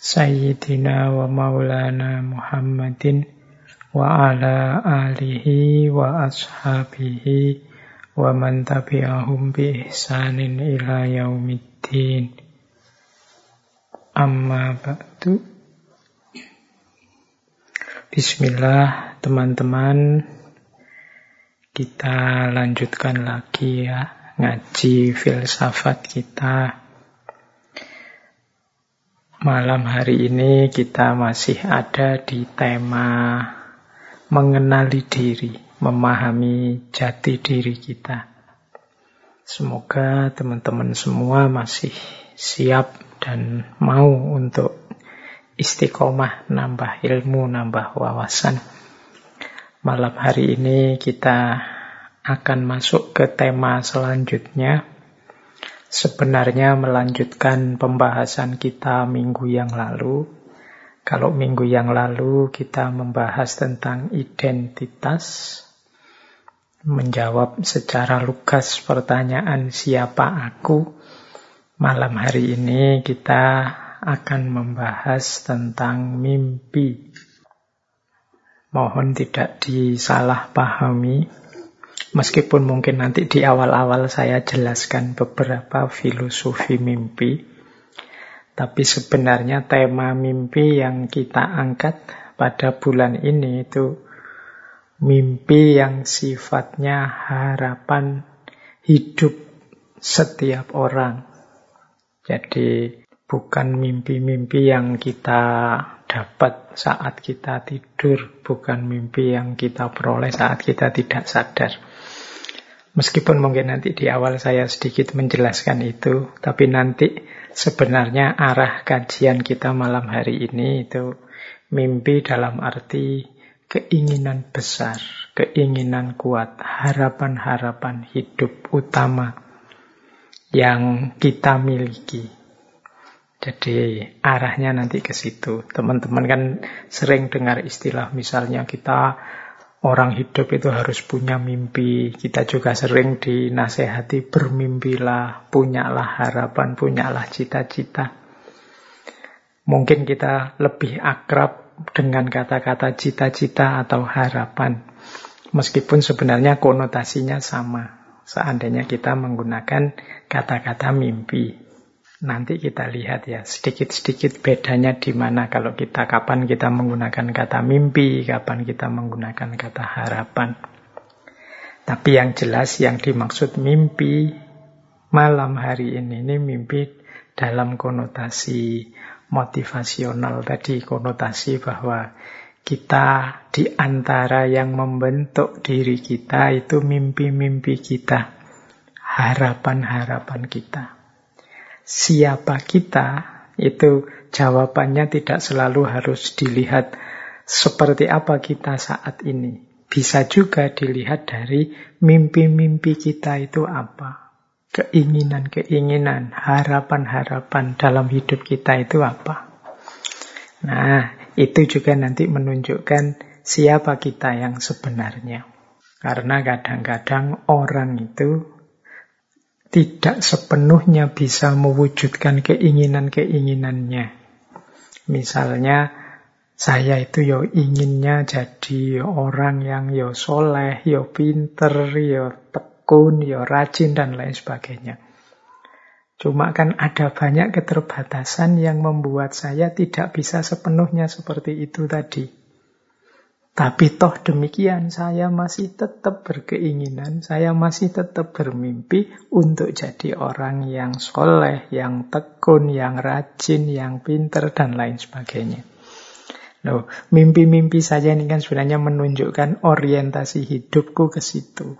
Sayyidina wa maulana Muhammadin wa ala alihi wa ashabihi wa man tabi'ahum bi ihsanin ila yaumiddin. Amma ba'du. Bismillah teman-teman. Kita lanjutkan lagi ya ngaji filsafat kita Malam hari ini kita masih ada di tema mengenali diri, memahami jati diri kita. Semoga teman-teman semua masih siap dan mau untuk istiqomah, nambah ilmu, nambah wawasan. Malam hari ini kita akan masuk ke tema selanjutnya, sebenarnya melanjutkan pembahasan kita minggu yang lalu. Kalau minggu yang lalu kita membahas tentang identitas, menjawab secara lugas pertanyaan siapa aku. Malam hari ini kita akan membahas tentang mimpi. Mohon tidak disalahpahami Meskipun mungkin nanti di awal-awal saya jelaskan beberapa filosofi mimpi, tapi sebenarnya tema mimpi yang kita angkat pada bulan ini itu mimpi yang sifatnya harapan hidup setiap orang. Jadi bukan mimpi-mimpi yang kita dapat saat kita tidur, bukan mimpi yang kita peroleh saat kita tidak sadar. Meskipun mungkin nanti di awal saya sedikit menjelaskan itu, tapi nanti sebenarnya arah kajian kita malam hari ini itu mimpi dalam arti keinginan besar, keinginan kuat, harapan-harapan hidup utama yang kita miliki. Jadi arahnya nanti ke situ. Teman-teman kan sering dengar istilah misalnya kita Orang hidup itu harus punya mimpi. Kita juga sering dinasehati bermimpilah, punyalah harapan, punyalah cita-cita. Mungkin kita lebih akrab dengan kata-kata cita-cita atau harapan. Meskipun sebenarnya konotasinya sama. Seandainya kita menggunakan kata-kata mimpi. Nanti kita lihat ya, sedikit-sedikit bedanya di mana kalau kita kapan kita menggunakan kata mimpi, kapan kita menggunakan kata harapan. Tapi yang jelas yang dimaksud mimpi malam hari ini ini mimpi dalam konotasi motivasional tadi, konotasi bahwa kita di antara yang membentuk diri kita itu mimpi-mimpi kita, harapan-harapan kita siapa kita, itu jawabannya tidak selalu harus dilihat seperti apa kita saat ini. Bisa juga dilihat dari mimpi-mimpi kita itu apa. Keinginan-keinginan, harapan-harapan dalam hidup kita itu apa. Nah, itu juga nanti menunjukkan siapa kita yang sebenarnya. Karena kadang-kadang orang itu tidak sepenuhnya bisa mewujudkan keinginan-keinginannya. Misalnya, saya itu yo inginnya jadi orang yang yo soleh, yo pinter, yo tekun, yo rajin, dan lain sebagainya. Cuma kan ada banyak keterbatasan yang membuat saya tidak bisa sepenuhnya seperti itu tadi. Tapi toh demikian, saya masih tetap berkeinginan, saya masih tetap bermimpi untuk jadi orang yang soleh, yang tekun, yang rajin, yang pinter, dan lain sebagainya. Loh, mimpi-mimpi saja ini kan sebenarnya menunjukkan orientasi hidupku ke situ.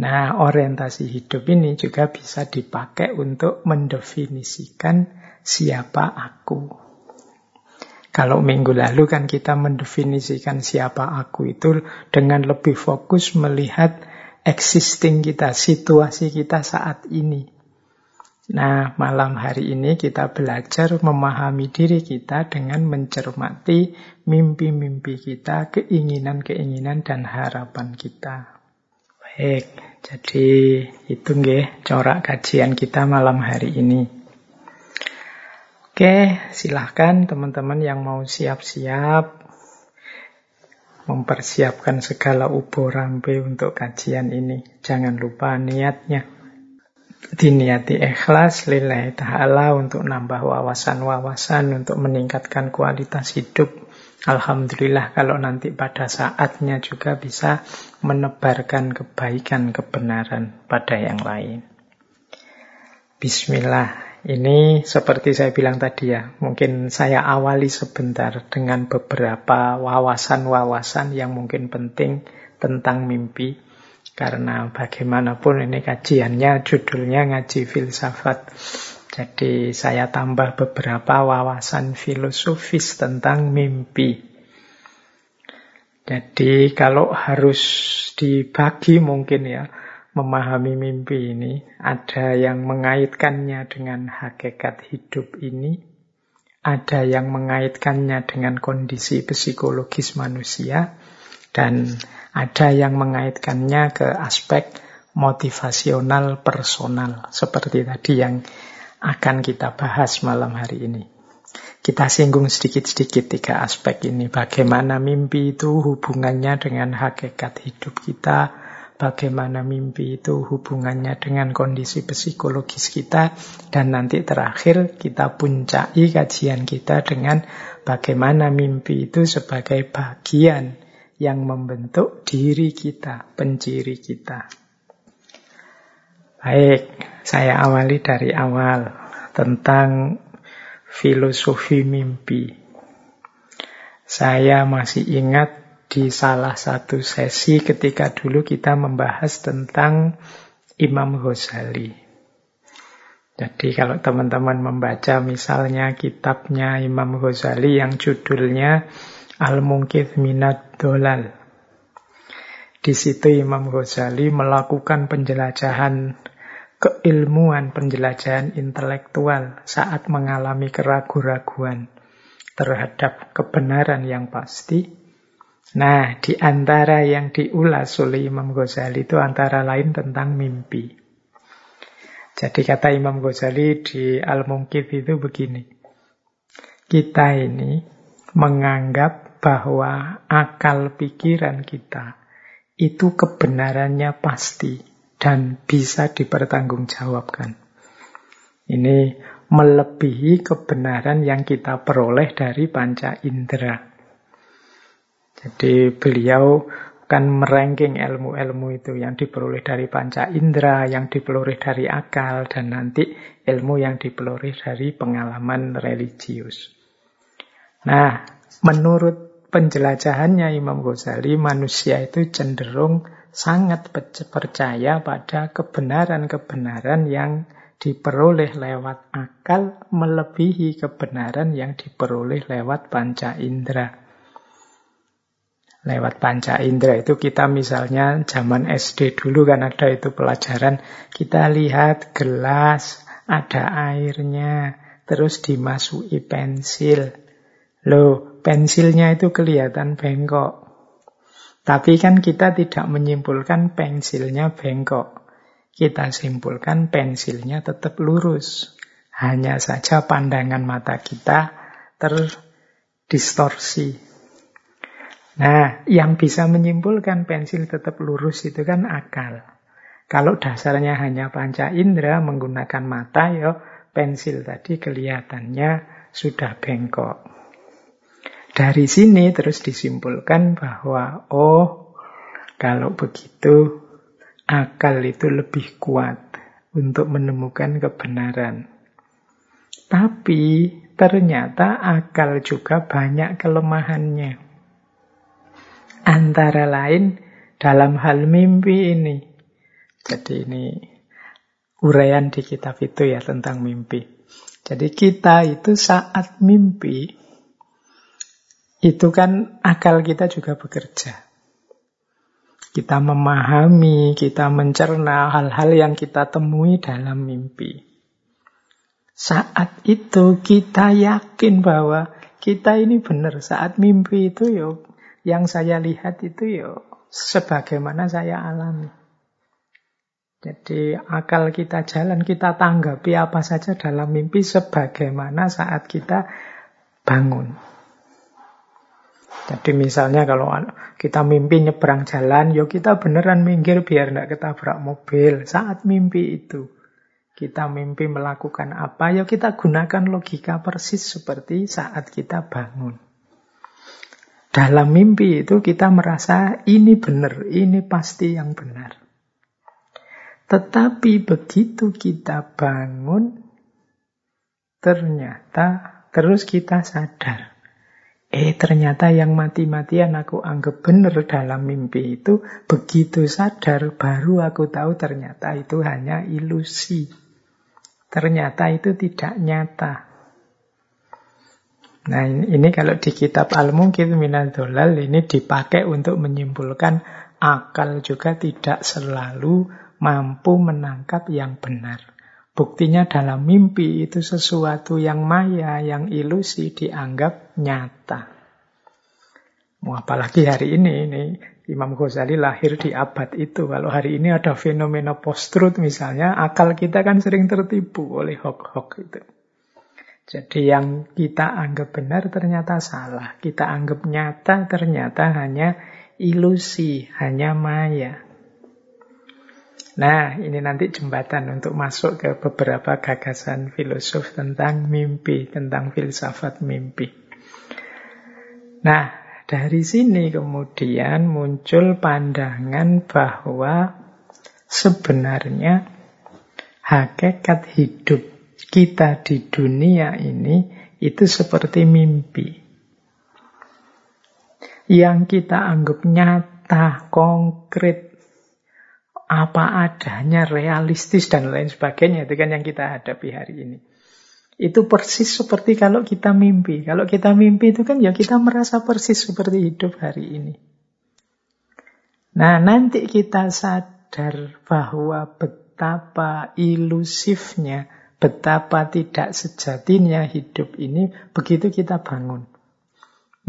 Nah, orientasi hidup ini juga bisa dipakai untuk mendefinisikan siapa aku. Kalau minggu lalu kan kita mendefinisikan siapa aku itu dengan lebih fokus melihat existing kita, situasi kita saat ini. Nah, malam hari ini kita belajar memahami diri kita dengan mencermati mimpi-mimpi kita, keinginan-keinginan dan harapan kita. Baik, jadi itu nggih corak kajian kita malam hari ini. Oke, silahkan teman-teman yang mau siap-siap mempersiapkan segala ubo rampe untuk kajian ini. Jangan lupa niatnya. Diniati ikhlas lillahi ta'ala untuk nambah wawasan-wawasan, untuk meningkatkan kualitas hidup. Alhamdulillah kalau nanti pada saatnya juga bisa menebarkan kebaikan, kebenaran pada yang lain. Bismillah. Ini seperti saya bilang tadi ya, mungkin saya awali sebentar dengan beberapa wawasan-wawasan yang mungkin penting tentang mimpi. Karena bagaimanapun ini kajiannya, judulnya ngaji filsafat. Jadi saya tambah beberapa wawasan filosofis tentang mimpi. Jadi kalau harus dibagi mungkin ya, memahami mimpi ini, ada yang mengaitkannya dengan hakikat hidup ini, ada yang mengaitkannya dengan kondisi psikologis manusia, dan ada yang mengaitkannya ke aspek motivasional personal, seperti tadi yang akan kita bahas malam hari ini. Kita singgung sedikit-sedikit tiga aspek ini. Bagaimana mimpi itu hubungannya dengan hakikat hidup kita, bagaimana mimpi itu hubungannya dengan kondisi psikologis kita, dan nanti terakhir kita puncai kajian kita dengan bagaimana mimpi itu sebagai bagian yang membentuk diri kita, penciri kita. Baik, saya awali dari awal tentang filosofi mimpi. Saya masih ingat di salah satu sesi ketika dulu kita membahas tentang Imam Ghazali. Jadi kalau teman-teman membaca misalnya kitabnya Imam Ghazali yang judulnya Al-Munkith Minad Dolal. Di situ Imam Ghazali melakukan penjelajahan keilmuan, penjelajahan intelektual saat mengalami keraguan-raguan terhadap kebenaran yang pasti Nah, di antara yang diulas oleh Imam Ghazali itu antara lain tentang mimpi. Jadi kata Imam Ghazali di Al-Mungkit itu begini. Kita ini menganggap bahwa akal pikiran kita itu kebenarannya pasti dan bisa dipertanggungjawabkan. Ini melebihi kebenaran yang kita peroleh dari panca indera. Jadi beliau kan meranking ilmu-ilmu itu yang diperoleh dari panca indera, yang diperoleh dari akal, dan nanti ilmu yang diperoleh dari pengalaman religius. Nah, menurut penjelajahannya Imam Ghazali, manusia itu cenderung sangat percaya pada kebenaran-kebenaran yang diperoleh lewat akal melebihi kebenaran yang diperoleh lewat panca indera lewat panca indera itu kita misalnya zaman SD dulu kan ada itu pelajaran kita lihat gelas ada airnya terus dimasuki pensil. Loh pensilnya itu kelihatan bengkok. Tapi kan kita tidak menyimpulkan pensilnya bengkok. Kita simpulkan pensilnya tetap lurus. Hanya saja pandangan mata kita terdistorsi Nah, yang bisa menyimpulkan pensil tetap lurus itu kan akal. Kalau dasarnya hanya panca indera menggunakan mata, ya pensil tadi kelihatannya sudah bengkok. Dari sini terus disimpulkan bahwa, oh, kalau begitu akal itu lebih kuat untuk menemukan kebenaran. Tapi ternyata akal juga banyak kelemahannya. Antara lain dalam hal mimpi ini. Jadi ini uraian di kitab itu ya tentang mimpi. Jadi kita itu saat mimpi itu kan akal kita juga bekerja. Kita memahami, kita mencerna hal-hal yang kita temui dalam mimpi. Saat itu kita yakin bahwa kita ini benar. Saat mimpi itu yo, yang saya lihat itu yo sebagaimana saya alami. Jadi akal kita jalan, kita tanggapi apa saja dalam mimpi sebagaimana saat kita bangun. Jadi misalnya kalau kita mimpi nyebrang jalan, yo kita beneran minggir biar tidak ketabrak mobil. Saat mimpi itu. Kita mimpi melakukan apa, ya kita gunakan logika persis seperti saat kita bangun. Dalam mimpi itu kita merasa ini benar, ini pasti yang benar. Tetapi begitu kita bangun, ternyata terus kita sadar. Eh ternyata yang mati-matian aku anggap benar dalam mimpi itu begitu sadar baru aku tahu ternyata itu hanya ilusi. Ternyata itu tidak nyata. Nah ini, kalau di kitab Al-Mungkir Minadolal ini dipakai untuk menyimpulkan akal juga tidak selalu mampu menangkap yang benar. Buktinya dalam mimpi itu sesuatu yang maya, yang ilusi dianggap nyata. Apalagi hari ini, ini Imam Ghazali lahir di abad itu. Kalau hari ini ada fenomena post-truth misalnya, akal kita kan sering tertipu oleh hoax-hoax itu. Jadi yang kita anggap benar ternyata salah. Kita anggap nyata ternyata hanya ilusi, hanya maya. Nah, ini nanti jembatan untuk masuk ke beberapa gagasan filosof tentang mimpi, tentang filsafat mimpi. Nah, dari sini kemudian muncul pandangan bahwa sebenarnya hakikat hidup kita di dunia ini itu seperti mimpi. Yang kita anggap nyata, konkret, apa adanya, realistis, dan lain sebagainya. Itu kan yang kita hadapi hari ini. Itu persis seperti kalau kita mimpi. Kalau kita mimpi itu kan ya kita merasa persis seperti hidup hari ini. Nah, nanti kita sadar bahwa betapa ilusifnya, betapa tidak sejatinya hidup ini begitu kita bangun.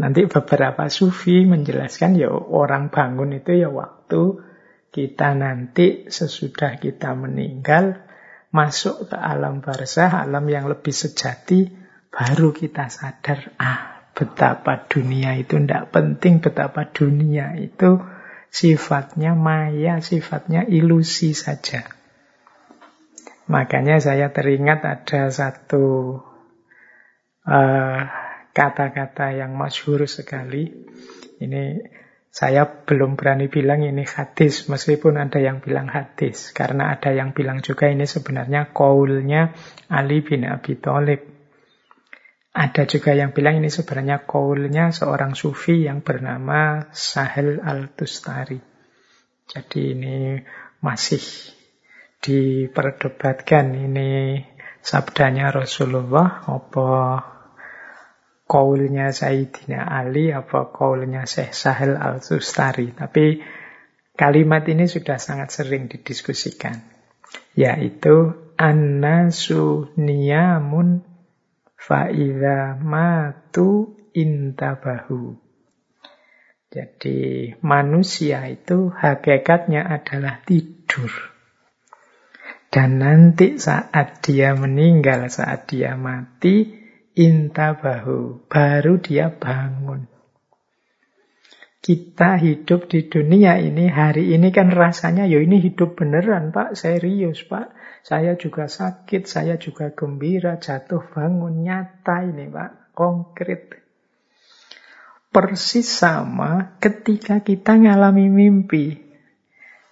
Nanti beberapa sufi menjelaskan ya orang bangun itu ya waktu kita nanti sesudah kita meninggal masuk ke alam barzah, alam yang lebih sejati, baru kita sadar, ah betapa dunia itu tidak penting, betapa dunia itu sifatnya maya, sifatnya ilusi saja. Makanya saya teringat ada satu eh, kata-kata uh, yang masyhur sekali. Ini saya belum berani bilang ini hadis, meskipun ada yang bilang hadis. Karena ada yang bilang juga ini sebenarnya kaulnya Ali bin Abi Thalib. Ada juga yang bilang ini sebenarnya kaulnya seorang sufi yang bernama Sahel Al-Tustari. Jadi ini masih diperdebatkan ini sabdanya Rasulullah apa kaulnya Sayyidina Ali apa kaulnya Syekh Sahel Al-Sustari. Tapi kalimat ini sudah sangat sering didiskusikan. Yaitu annasu niyamun fa'idha matu intabahu. Jadi manusia itu hakikatnya adalah tidur. Dan nanti saat dia meninggal, saat dia mati, intabahu, baru dia bangun. Kita hidup di dunia ini, hari ini kan rasanya, ya ini hidup beneran pak, serius pak. Saya juga sakit, saya juga gembira, jatuh bangun, nyata ini pak, konkret. Persis sama ketika kita ngalami mimpi.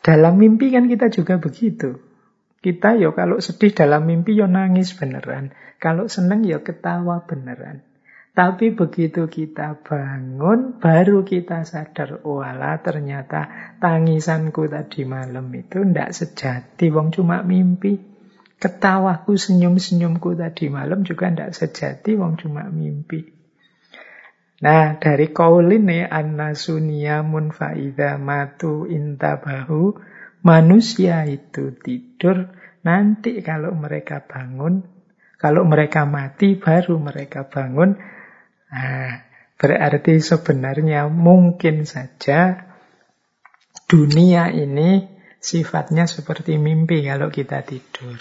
Dalam mimpi kan kita juga begitu. Kita ya kalau sedih dalam mimpi ya nangis beneran. Kalau seneng ya ketawa beneran. Tapi begitu kita bangun, baru kita sadar, wala ternyata tangisanku tadi malam itu ndak sejati, wong cuma mimpi. Ketawaku, senyum-senyumku tadi malam juga ndak sejati, wong cuma mimpi. Nah, dari kaul ini annasuniyamun faida matu intabahu manusia itu tidur nanti kalau mereka bangun kalau mereka mati baru mereka bangun nah, berarti sebenarnya mungkin saja dunia ini sifatnya seperti mimpi kalau kita tidur.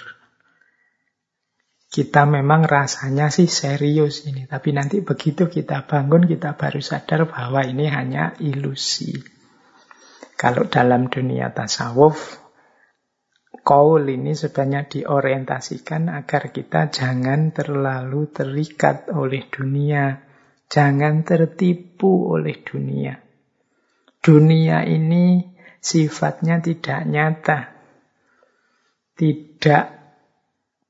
Kita memang rasanya sih serius ini, tapi nanti begitu kita bangun kita baru sadar bahwa ini hanya ilusi. Kalau dalam dunia tasawuf, kaul ini sebenarnya diorientasikan agar kita jangan terlalu terikat oleh dunia, jangan tertipu oleh dunia. Dunia ini sifatnya tidak nyata. Tidak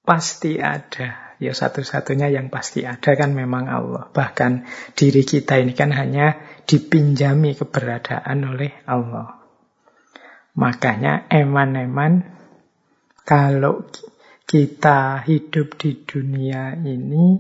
pasti ada. Ya satu-satunya yang pasti ada kan memang Allah. Bahkan diri kita ini kan hanya dipinjami keberadaan oleh Allah. Makanya eman-eman kalau kita hidup di dunia ini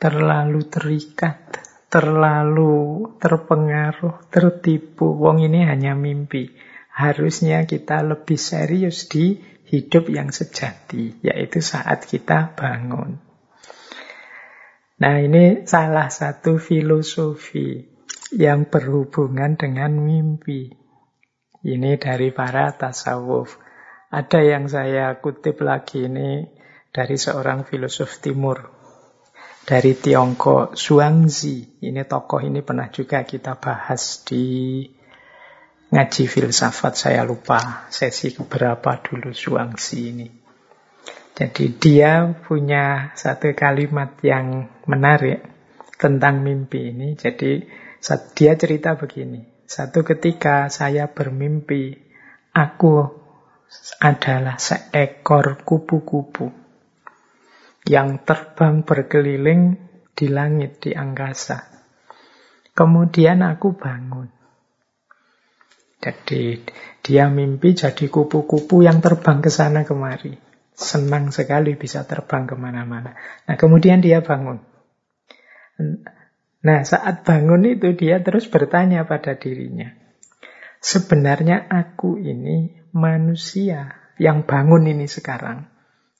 terlalu terikat terlalu terpengaruh, tertipu. Wong ini hanya mimpi. Harusnya kita lebih serius di hidup yang sejati, yaitu saat kita bangun. Nah, ini salah satu filosofi yang berhubungan dengan mimpi. Ini dari para tasawuf. Ada yang saya kutip lagi ini dari seorang filosof timur dari Tiongkok, Zhuangzi. Ini tokoh ini pernah juga kita bahas di ngaji filsafat, saya lupa sesi keberapa dulu Zhuangzi ini. Jadi dia punya satu kalimat yang menarik tentang mimpi ini. Jadi dia cerita begini, satu ketika saya bermimpi, aku adalah seekor kupu-kupu yang terbang berkeliling di langit, di angkasa. Kemudian aku bangun. Jadi dia mimpi jadi kupu-kupu yang terbang ke sana kemari. Senang sekali bisa terbang ke mana-mana. Nah kemudian dia bangun. Nah saat bangun itu dia terus bertanya pada dirinya. Sebenarnya aku ini manusia yang bangun ini sekarang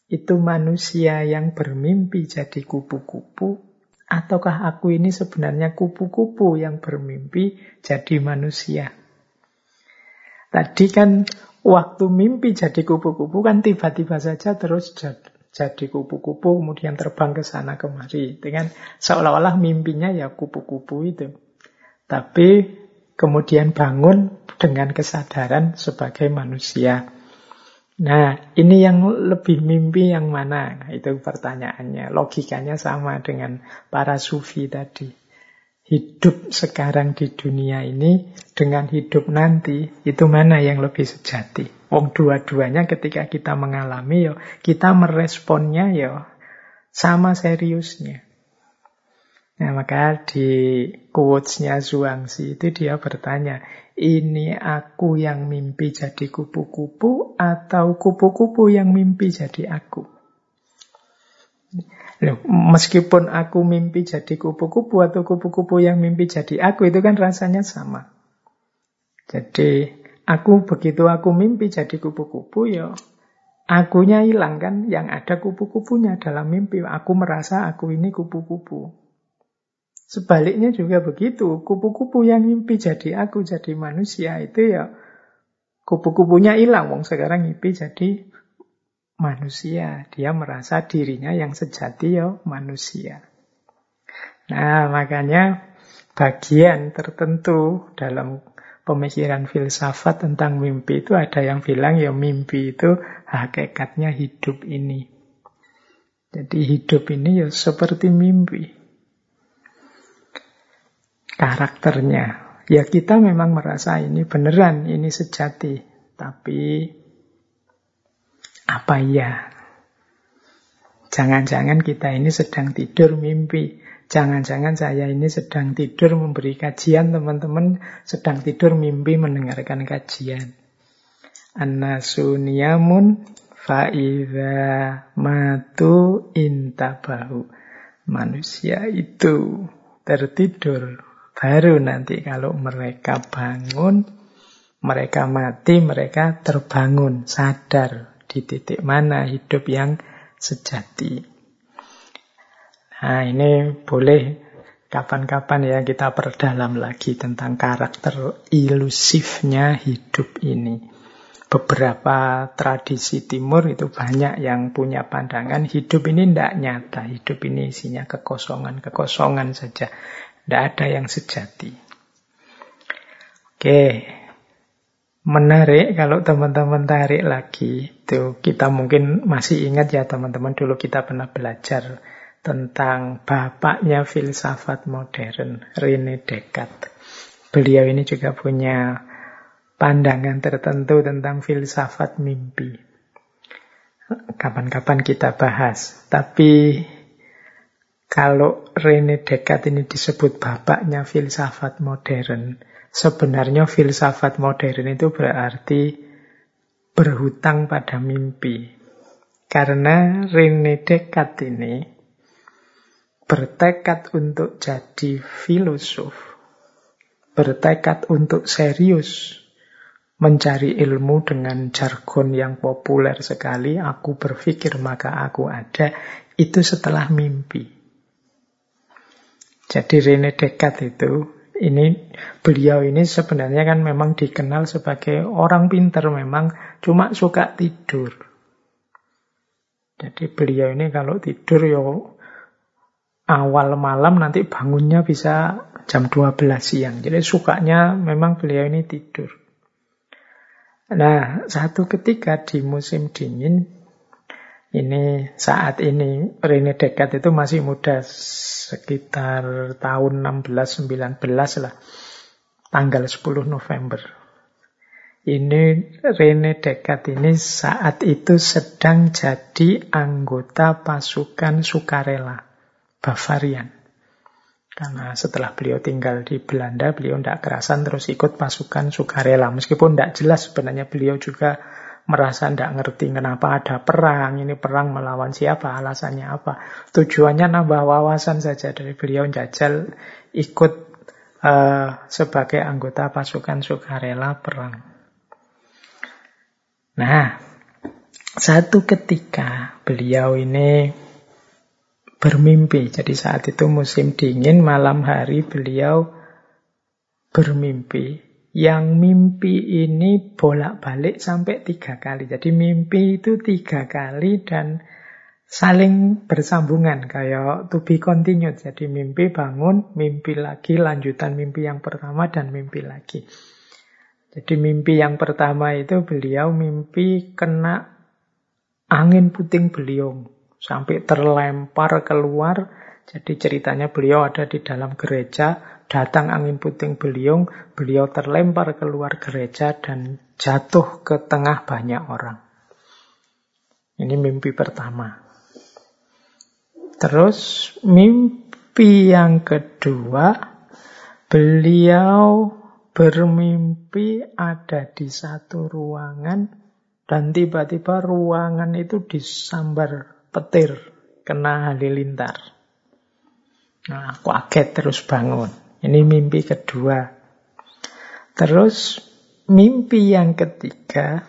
itu manusia yang bermimpi jadi kupu-kupu, ataukah aku ini sebenarnya kupu-kupu yang bermimpi jadi manusia? Tadi kan waktu mimpi jadi kupu-kupu kan tiba-tiba saja terus jadi kupu-kupu kemudian terbang ke sana kemari dengan seolah-olah mimpinya ya kupu-kupu itu. Tapi kemudian bangun dengan kesadaran sebagai manusia. Nah, ini yang lebih mimpi yang mana? Nah, itu pertanyaannya. Logikanya sama dengan para sufi tadi. Hidup sekarang di dunia ini dengan hidup nanti, itu mana yang lebih sejati? Wong dua-duanya ketika kita mengalami, yo, kita meresponnya yo sama seriusnya. Nah, maka di quotes-nya Zhuangzi itu dia bertanya, ini aku yang mimpi jadi kupu-kupu atau kupu-kupu yang mimpi jadi aku? Loh, meskipun aku mimpi jadi kupu-kupu atau kupu-kupu yang mimpi jadi aku, itu kan rasanya sama. Jadi, aku begitu aku mimpi jadi kupu-kupu, ya akunya hilang kan, yang ada kupu-kupunya dalam mimpi. Aku merasa aku ini kupu-kupu. Sebaliknya juga begitu. Kupu-kupu yang mimpi jadi aku, jadi manusia itu ya kupu-kupunya hilang. Wong sekarang mimpi jadi manusia. Dia merasa dirinya yang sejati ya manusia. Nah makanya bagian tertentu dalam pemikiran filsafat tentang mimpi itu ada yang bilang ya mimpi itu hakikatnya hidup ini. Jadi hidup ini ya seperti mimpi karakternya. Ya kita memang merasa ini beneran, ini sejati. Tapi apa ya? Jangan-jangan kita ini sedang tidur mimpi. Jangan-jangan saya ini sedang tidur memberi kajian, teman-teman sedang tidur mimpi mendengarkan kajian. Anasuniyamun fa'idha matu intabahu. Manusia itu tertidur. Baru nanti kalau mereka bangun, mereka mati, mereka terbangun, sadar di titik mana hidup yang sejati. Nah ini boleh kapan-kapan ya kita perdalam lagi tentang karakter ilusifnya hidup ini. Beberapa tradisi timur itu banyak yang punya pandangan hidup ini tidak nyata, hidup ini isinya kekosongan-kekosongan saja. Tidak ada yang sejati. Oke, menarik kalau teman-teman tarik lagi. Itu kita mungkin masih ingat ya teman-teman dulu kita pernah belajar tentang bapaknya filsafat modern, Rene Descartes. Beliau ini juga punya pandangan tertentu tentang filsafat mimpi. Kapan-kapan kita bahas. Tapi kalau Rene Descartes ini disebut bapaknya filsafat modern, Sebenarnya filsafat modern itu berarti berhutang pada mimpi. Karena Rene Descartes ini bertekad untuk jadi filosof, bertekad untuk serius mencari ilmu dengan jargon yang populer sekali, aku berpikir maka aku ada, itu setelah mimpi. Jadi Rene Descartes itu ini beliau ini sebenarnya kan memang dikenal sebagai orang pinter memang cuma suka tidur. Jadi beliau ini kalau tidur ya awal malam nanti bangunnya bisa jam 12 siang. Jadi sukanya memang beliau ini tidur. Nah, satu ketika di musim dingin ini saat ini Rene Descartes itu masih muda sekitar tahun 16-19 lah. Tanggal 10 November. Ini Rene Descartes ini saat itu sedang jadi anggota pasukan sukarela Bavarian. Karena setelah beliau tinggal di Belanda, beliau tidak kerasan terus ikut pasukan sukarela. Meskipun tidak jelas sebenarnya beliau juga merasa tidak ngerti kenapa ada perang, ini perang melawan siapa, alasannya apa. Tujuannya nambah wawasan saja dari beliau jajal ikut uh, sebagai anggota pasukan sukarela perang. Nah, satu ketika beliau ini bermimpi. Jadi saat itu musim dingin, malam hari beliau bermimpi yang mimpi ini bolak-balik sampai tiga kali. Jadi mimpi itu tiga kali dan saling bersambungan kayak to be continued. Jadi mimpi bangun, mimpi lagi, lanjutan mimpi yang pertama dan mimpi lagi. Jadi mimpi yang pertama itu beliau mimpi kena angin puting beliung sampai terlempar keluar. Jadi ceritanya beliau ada di dalam gereja, datang angin puting beliung, beliau terlempar keluar gereja dan jatuh ke tengah banyak orang. Ini mimpi pertama. Terus mimpi yang kedua, beliau bermimpi ada di satu ruangan dan tiba-tiba ruangan itu disambar petir, kena halilintar. Nah, kaget terus bangun. Ini mimpi kedua. Terus mimpi yang ketiga,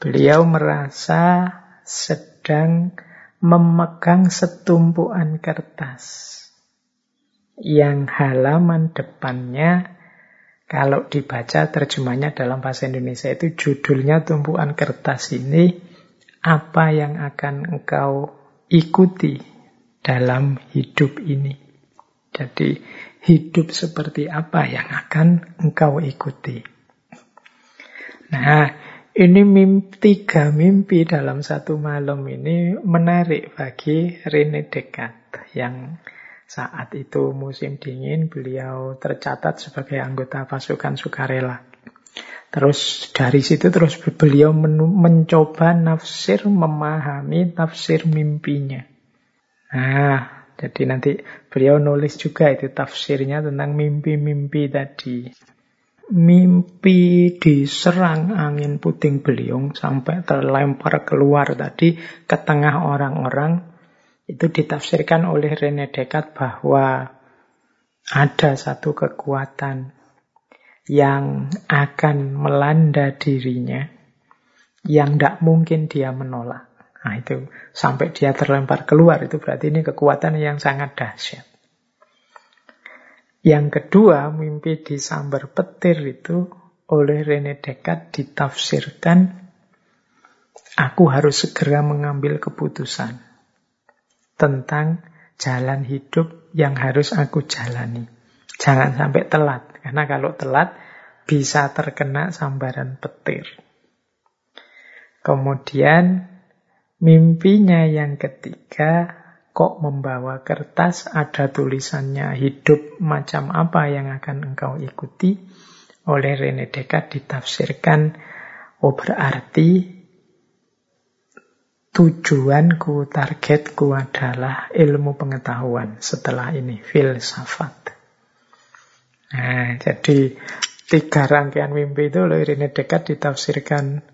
beliau merasa sedang memegang setumpuan kertas yang halaman depannya kalau dibaca terjemahnya dalam bahasa Indonesia itu judulnya tumpuan kertas ini apa yang akan engkau ikuti dalam hidup ini. Jadi hidup seperti apa yang akan engkau ikuti. Nah, ini mimpi, tiga mimpi dalam satu malam ini menarik bagi Rene Descartes yang saat itu musim dingin beliau tercatat sebagai anggota pasukan sukarela. Terus dari situ terus beliau mencoba nafsir memahami tafsir mimpinya. Nah, jadi nanti beliau nulis juga itu tafsirnya tentang mimpi-mimpi tadi. Mimpi diserang angin puting beliung sampai terlempar keluar tadi ke tengah orang-orang itu ditafsirkan oleh Rene Descartes bahwa ada satu kekuatan yang akan melanda dirinya yang tidak mungkin dia menolak. Nah itu sampai dia terlempar keluar itu berarti ini kekuatan yang sangat dahsyat. Yang kedua, mimpi disambar petir itu oleh Rene Descartes ditafsirkan aku harus segera mengambil keputusan tentang jalan hidup yang harus aku jalani. Jangan sampai telat, karena kalau telat bisa terkena sambaran petir. Kemudian mimpinya yang ketiga kok membawa kertas ada tulisannya hidup macam apa yang akan engkau ikuti oleh Rene Descartes ditafsirkan oh berarti tujuanku, targetku adalah ilmu pengetahuan setelah ini, filsafat. Nah, jadi tiga rangkaian mimpi itu oleh Rene Descartes ditafsirkan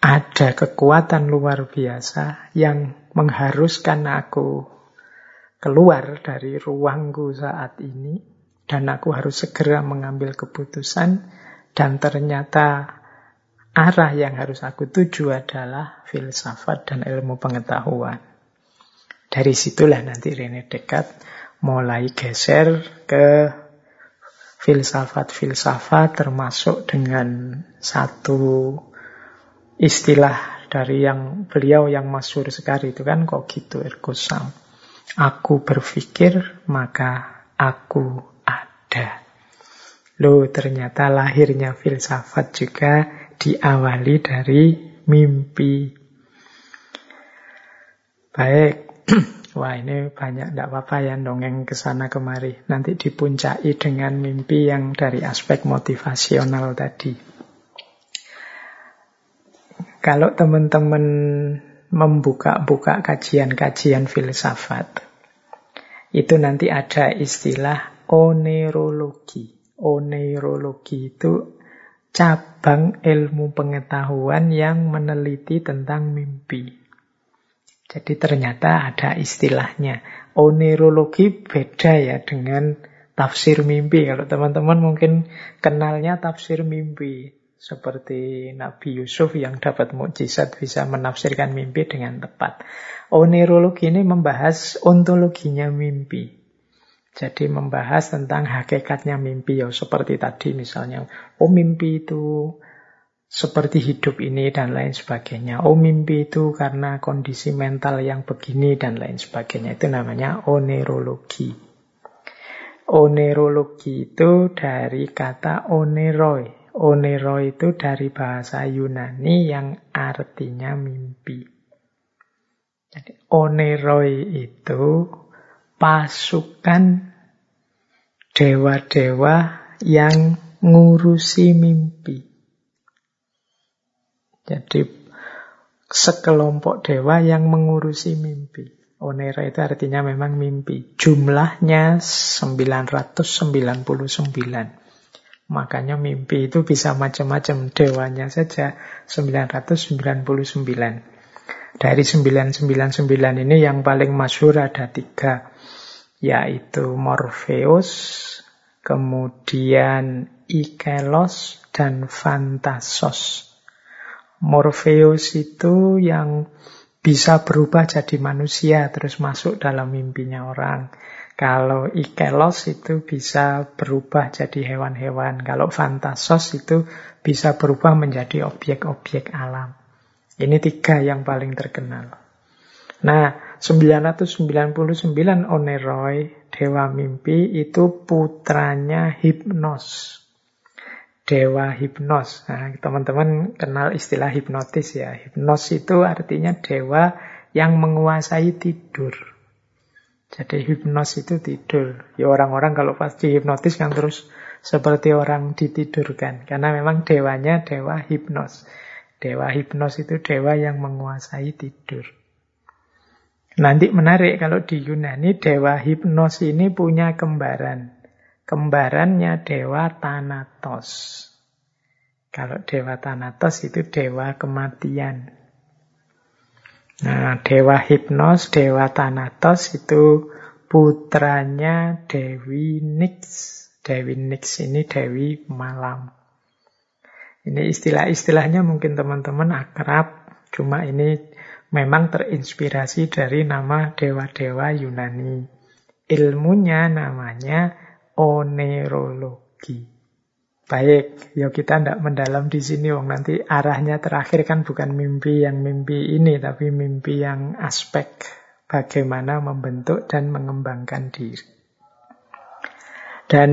ada kekuatan luar biasa yang mengharuskan aku keluar dari ruangku saat ini dan aku harus segera mengambil keputusan dan ternyata arah yang harus aku tuju adalah filsafat dan ilmu pengetahuan. Dari situlah nanti Rene Descartes mulai geser ke filsafat-filsafat termasuk dengan satu istilah dari yang beliau yang masyur sekali itu kan kok gitu ergo sum. Aku berpikir maka aku ada. Loh ternyata lahirnya filsafat juga diawali dari mimpi. Baik, wah ini banyak, tidak apa-apa ya dongeng ke sana kemari. Nanti dipuncai dengan mimpi yang dari aspek motivasional tadi. Kalau teman-teman membuka-buka kajian-kajian filsafat, itu nanti ada istilah onerologi. Onerologi itu cabang ilmu pengetahuan yang meneliti tentang mimpi. Jadi ternyata ada istilahnya. Onerologi beda ya dengan tafsir mimpi. Kalau teman-teman mungkin kenalnya tafsir mimpi. Seperti Nabi Yusuf yang dapat mukjizat bisa menafsirkan mimpi dengan tepat. Onerologi ini membahas ontologinya mimpi. Jadi membahas tentang hakikatnya mimpi ya seperti tadi misalnya, oh mimpi itu seperti hidup ini dan lain sebagainya. Oh mimpi itu karena kondisi mental yang begini dan lain sebagainya. Itu namanya onerologi. Onerologi itu dari kata oneroi. Oneroi itu dari bahasa Yunani yang artinya mimpi. Jadi oneroi itu pasukan dewa-dewa yang ngurusi mimpi. Jadi sekelompok dewa yang mengurusi mimpi. Onera itu artinya memang mimpi. Jumlahnya 999. Makanya mimpi itu bisa macam-macam. Dewanya saja 999. Dari 999 ini yang paling masyur ada tiga yaitu Morpheus, kemudian Ikelos, dan Fantasos. Morpheus itu yang bisa berubah jadi manusia terus masuk dalam mimpinya orang. Kalau Ikelos itu bisa berubah jadi hewan-hewan. Kalau Fantasos itu bisa berubah menjadi objek-objek alam. Ini tiga yang paling terkenal. Nah, 999 Oneroi, Dewa Mimpi, itu putranya Hipnos. Dewa Hipnos. Nah, teman-teman kenal istilah hipnotis ya. Hipnos itu artinya dewa yang menguasai tidur. Jadi hipnos itu tidur. Ya orang-orang kalau pasti hipnotis kan terus seperti orang ditidurkan. Karena memang dewanya dewa hipnos. Dewa hipnos itu dewa yang menguasai tidur. Nanti menarik kalau di Yunani Dewa Hipnos ini punya kembaran. Kembarannya Dewa Thanatos. Kalau Dewa Thanatos itu Dewa Kematian. Nah, Dewa Hipnos, Dewa Thanatos itu putranya Dewi Nix. Dewi Nix ini Dewi Malam. Ini istilah-istilahnya mungkin teman-teman akrab, cuma ini memang terinspirasi dari nama dewa-dewa Yunani. Ilmunya namanya onerologi. Baik, ya kita tidak mendalam di sini, wong nanti arahnya terakhir kan bukan mimpi yang mimpi ini, tapi mimpi yang aspek bagaimana membentuk dan mengembangkan diri. Dan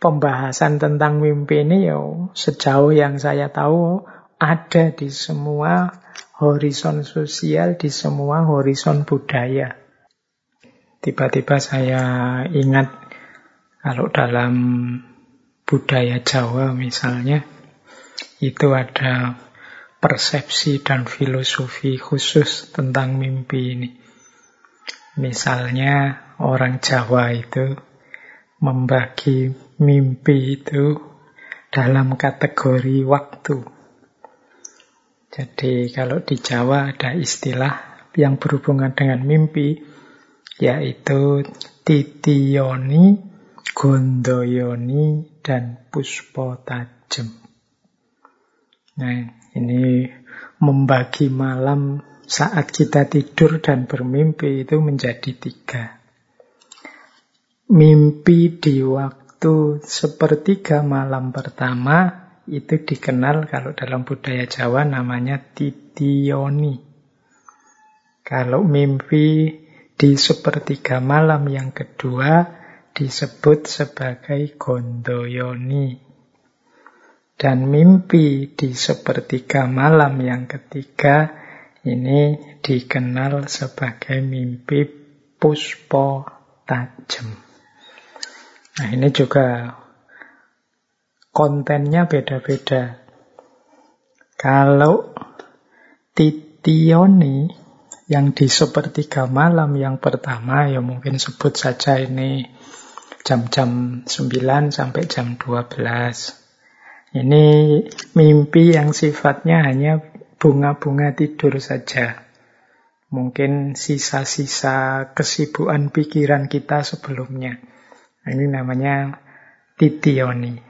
pembahasan tentang mimpi ini ya sejauh yang saya tahu ada di semua horizon sosial, di semua horizon budaya. Tiba-tiba saya ingat kalau dalam budaya Jawa misalnya, itu ada persepsi dan filosofi khusus tentang mimpi ini. Misalnya orang Jawa itu membagi mimpi itu dalam kategori waktu. Jadi kalau di Jawa ada istilah yang berhubungan dengan mimpi, yaitu titiyoni, Gondoyoni dan Puspo Tajem. Nah, ini membagi malam saat kita tidur dan bermimpi itu menjadi tiga. Mimpi di waktu sepertiga malam pertama itu dikenal kalau dalam budaya Jawa namanya titioni. Kalau mimpi di sepertiga malam yang kedua disebut sebagai gondoyoni. Dan mimpi di sepertiga malam yang ketiga ini dikenal sebagai mimpi puspo tajem. Nah ini juga kontennya beda-beda. Kalau titioni yang di sepertiga malam yang pertama ya mungkin sebut saja ini jam-jam 9 sampai jam 12. Ini mimpi yang sifatnya hanya bunga-bunga tidur saja. Mungkin sisa-sisa kesibukan pikiran kita sebelumnya. Ini namanya titioni.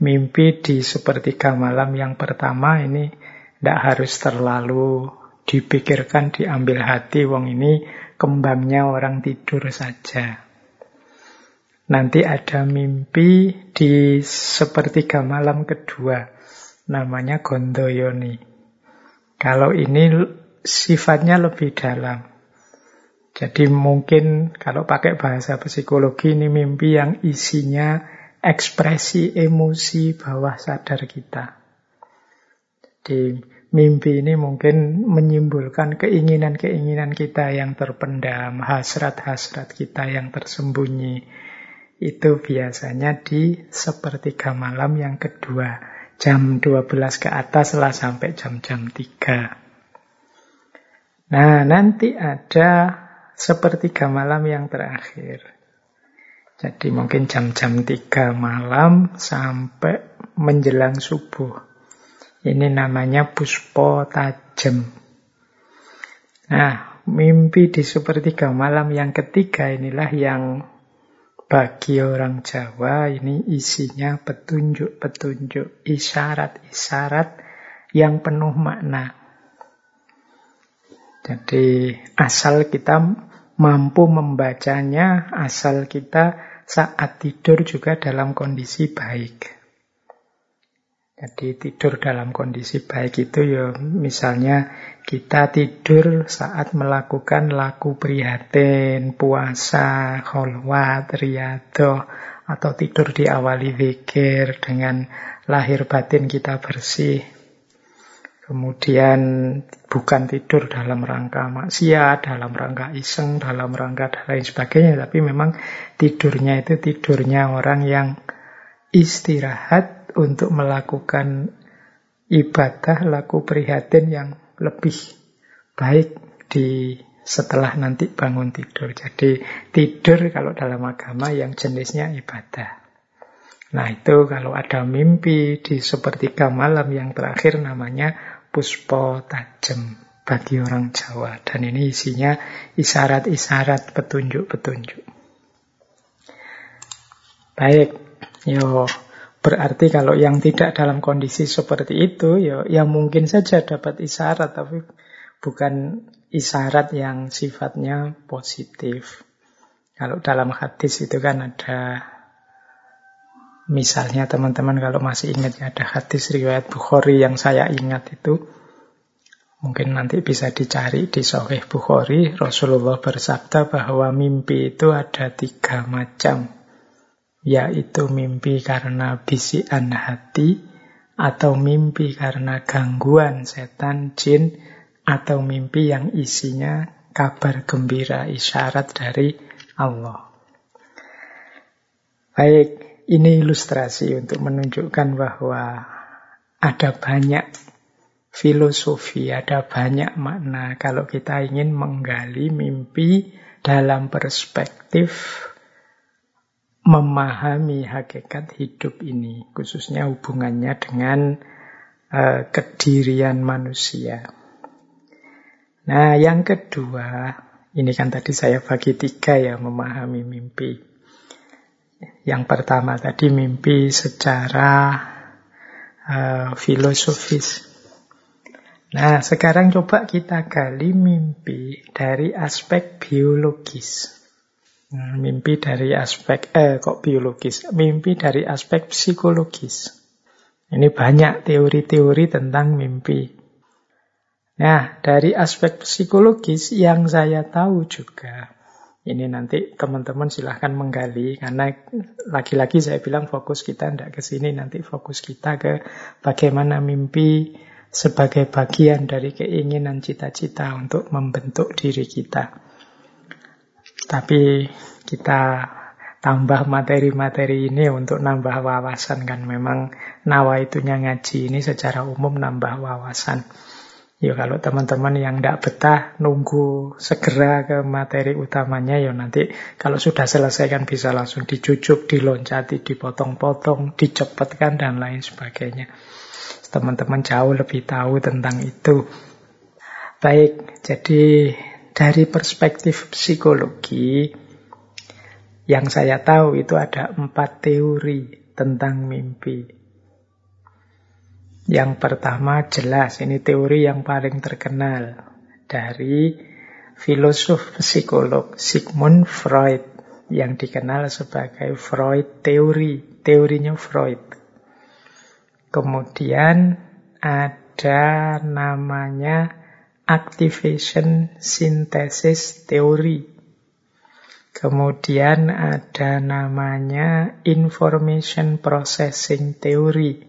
Mimpi di sepertiga malam yang pertama ini tidak harus terlalu dipikirkan, diambil hati. Wong ini kembangnya orang tidur saja. Nanti ada mimpi di sepertiga malam kedua. Namanya Gondoyoni. Kalau ini sifatnya lebih dalam. Jadi mungkin kalau pakai bahasa psikologi ini mimpi yang isinya ekspresi emosi bawah sadar kita. Jadi mimpi ini mungkin menyimpulkan keinginan-keinginan kita yang terpendam, hasrat-hasrat kita yang tersembunyi, itu biasanya di sepertiga malam yang kedua. Jam 12 ke atas lah sampai jam-jam 3. Nah, nanti ada sepertiga malam yang terakhir. Jadi mungkin jam-jam 3 malam sampai menjelang subuh. Ini namanya puspo tajem. Nah, mimpi di sepertiga malam yang ketiga inilah yang bagi orang Jawa ini isinya petunjuk-petunjuk, isyarat-isyarat yang penuh makna. Jadi asal kita mampu membacanya, asal kita saat tidur juga dalam kondisi baik. Jadi tidur dalam kondisi baik itu ya misalnya kita tidur saat melakukan laku prihatin, puasa, kholwat, riyado, atau tidur diawali zikir dengan lahir batin kita bersih. Kemudian bukan tidur dalam rangka maksiat, dalam rangka iseng, dalam rangka dan lain sebagainya, tapi memang tidurnya itu tidurnya orang yang istirahat untuk melakukan ibadah, laku prihatin yang lebih baik di setelah nanti bangun tidur. Jadi tidur kalau dalam agama yang jenisnya ibadah. Nah itu kalau ada mimpi di sepertiga malam yang terakhir namanya puspo tajem. bagi orang Jawa. Dan ini isinya isyarat-isyarat petunjuk-petunjuk. Baik, yo berarti kalau yang tidak dalam kondisi seperti itu, yo ya mungkin saja dapat isyarat, tapi bukan isyarat yang sifatnya positif. Kalau dalam hadis itu kan ada misalnya teman-teman kalau masih ingat ya ada hadis riwayat Bukhari yang saya ingat itu mungkin nanti bisa dicari di Sahih Bukhari Rasulullah bersabda bahwa mimpi itu ada tiga macam yaitu mimpi karena bisian hati atau mimpi karena gangguan setan jin atau mimpi yang isinya kabar gembira isyarat dari Allah. Baik, ini ilustrasi untuk menunjukkan bahwa ada banyak filosofi, ada banyak makna kalau kita ingin menggali mimpi dalam perspektif memahami hakikat hidup ini, khususnya hubungannya dengan uh, kedirian manusia. Nah, yang kedua, ini kan tadi saya bagi tiga ya memahami mimpi. Yang pertama tadi mimpi secara uh, filosofis. Nah, sekarang coba kita gali mimpi dari aspek biologis. Nah, mimpi dari aspek, eh kok biologis? Mimpi dari aspek psikologis. Ini banyak teori-teori tentang mimpi. Nah, dari aspek psikologis yang saya tahu juga, ini nanti teman-teman silahkan menggali, karena lagi-lagi saya bilang fokus kita tidak ke sini, nanti fokus kita ke bagaimana mimpi sebagai bagian dari keinginan cita-cita untuk membentuk diri kita. Tapi kita tambah materi-materi ini untuk nambah wawasan kan memang nawa itunya ngaji ini secara umum nambah wawasan. Ya kalau teman-teman yang tidak betah nunggu segera ke materi utamanya ya nanti kalau sudah selesai kan bisa langsung dicucuk, diloncati, dipotong-potong, dicepatkan dan lain sebagainya. Teman-teman jauh lebih tahu tentang itu. Baik, jadi dari perspektif psikologi yang saya tahu itu ada empat teori tentang mimpi. Yang pertama jelas, ini teori yang paling terkenal dari filosof psikolog Sigmund Freud yang dikenal sebagai Freud teori, teorinya Freud. Kemudian ada namanya activation synthesis theory. Kemudian ada namanya information processing theory.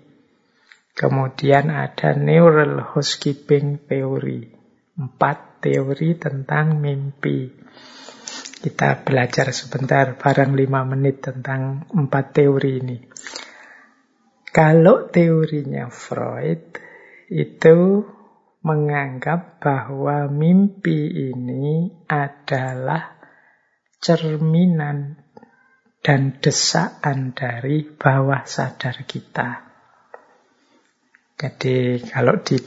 Kemudian ada neural housekeeping theory. Empat teori tentang mimpi. Kita belajar sebentar, barang lima menit tentang empat teori ini. Kalau teorinya Freud, itu menganggap bahwa mimpi ini adalah cerminan dan desaan dari bawah sadar kita. Jadi kalau di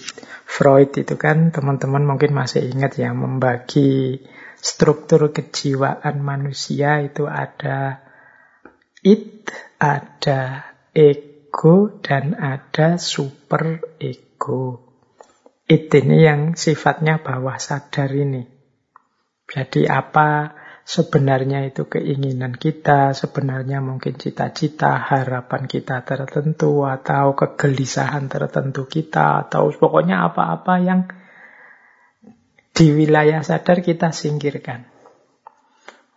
Freud itu kan teman-teman mungkin masih ingat ya membagi struktur kejiwaan manusia itu ada it, ada ego dan ada super ego. It ini yang sifatnya bawah sadar ini. Jadi apa sebenarnya itu keinginan kita, sebenarnya mungkin cita-cita, harapan kita tertentu, atau kegelisahan tertentu kita, atau pokoknya apa-apa yang di wilayah sadar kita singkirkan.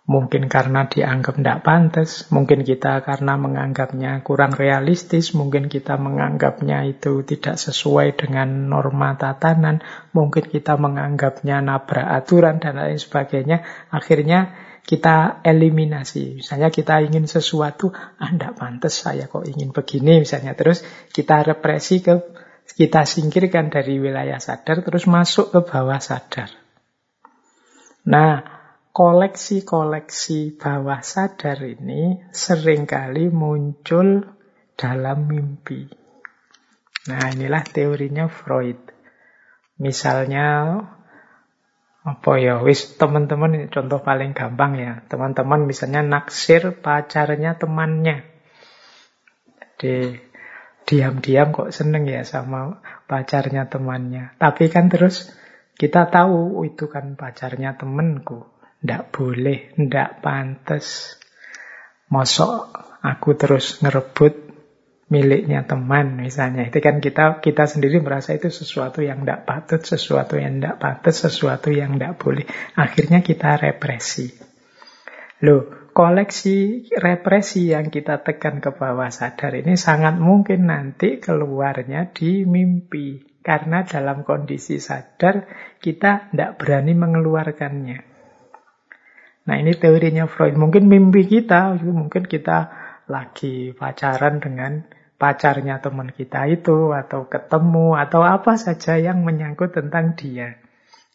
Mungkin karena dianggap tidak pantas, mungkin kita karena menganggapnya kurang realistis, mungkin kita menganggapnya itu tidak sesuai dengan norma tatanan, mungkin kita menganggapnya nabrak aturan dan lain sebagainya. Akhirnya kita eliminasi. Misalnya kita ingin sesuatu, ah tidak pantas saya kok ingin begini misalnya. Terus kita represi ke kita singkirkan dari wilayah sadar terus masuk ke bawah sadar. Nah, koleksi-koleksi bawah sadar ini sering kali muncul dalam mimpi. Nah, inilah teorinya Freud. Misalnya, Apa ya, wis teman-teman contoh paling gampang ya. Teman-teman misalnya naksir pacarnya temannya. Jadi diam-diam kok seneng ya sama pacarnya temannya. Tapi kan terus kita tahu oh, itu kan pacarnya temenku. Ndak boleh, ndak pantas. Mosok aku terus ngerebut miliknya teman misalnya. Itu kan kita kita sendiri merasa itu sesuatu yang tidak patut, sesuatu yang tidak patut, sesuatu yang tidak boleh. Akhirnya kita represi. Loh, koleksi represi yang kita tekan ke bawah sadar ini sangat mungkin nanti keluarnya di mimpi. Karena dalam kondisi sadar kita tidak berani mengeluarkannya. Nah ini teorinya Freud. Mungkin mimpi kita, mungkin kita lagi pacaran dengan pacarnya teman kita itu, atau ketemu, atau apa saja yang menyangkut tentang dia.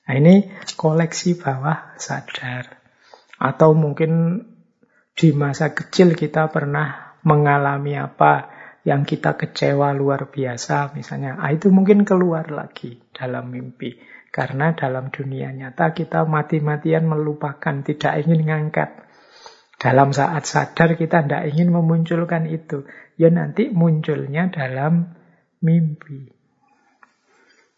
Nah ini koleksi bawah sadar. Atau mungkin di masa kecil kita pernah mengalami apa yang kita kecewa luar biasa misalnya. Ah, itu mungkin keluar lagi dalam mimpi. Karena dalam dunia nyata kita mati-matian melupakan, tidak ingin ngangkat. Dalam saat sadar kita tidak ingin memunculkan itu ya nanti munculnya dalam mimpi.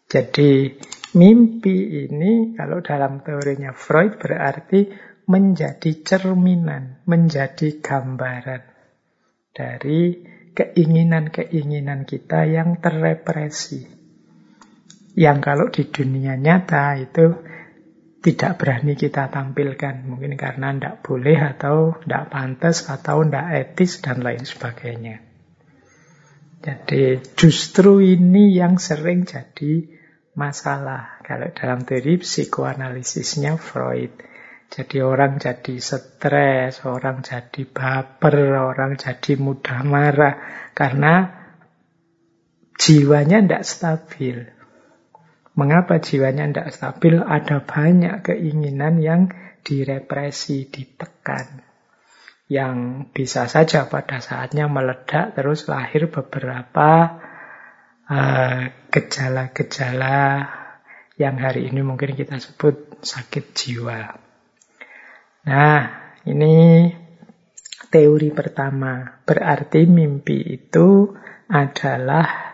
Jadi mimpi ini kalau dalam teorinya Freud berarti menjadi cerminan, menjadi gambaran dari keinginan-keinginan kita yang terrepresi. Yang kalau di dunia nyata itu tidak berani kita tampilkan. Mungkin karena tidak boleh atau tidak pantas atau tidak etis dan lain sebagainya. Jadi justru ini yang sering jadi masalah kalau dalam teori psikoanalisisnya Freud. Jadi orang jadi stres, orang jadi baper, orang jadi mudah marah karena jiwanya tidak stabil. Mengapa jiwanya tidak stabil? Ada banyak keinginan yang direpresi, ditekan yang bisa saja pada saatnya meledak terus lahir beberapa eh, gejala-gejala uh, yang hari ini mungkin kita sebut sakit jiwa. Nah, ini teori pertama. Berarti mimpi itu adalah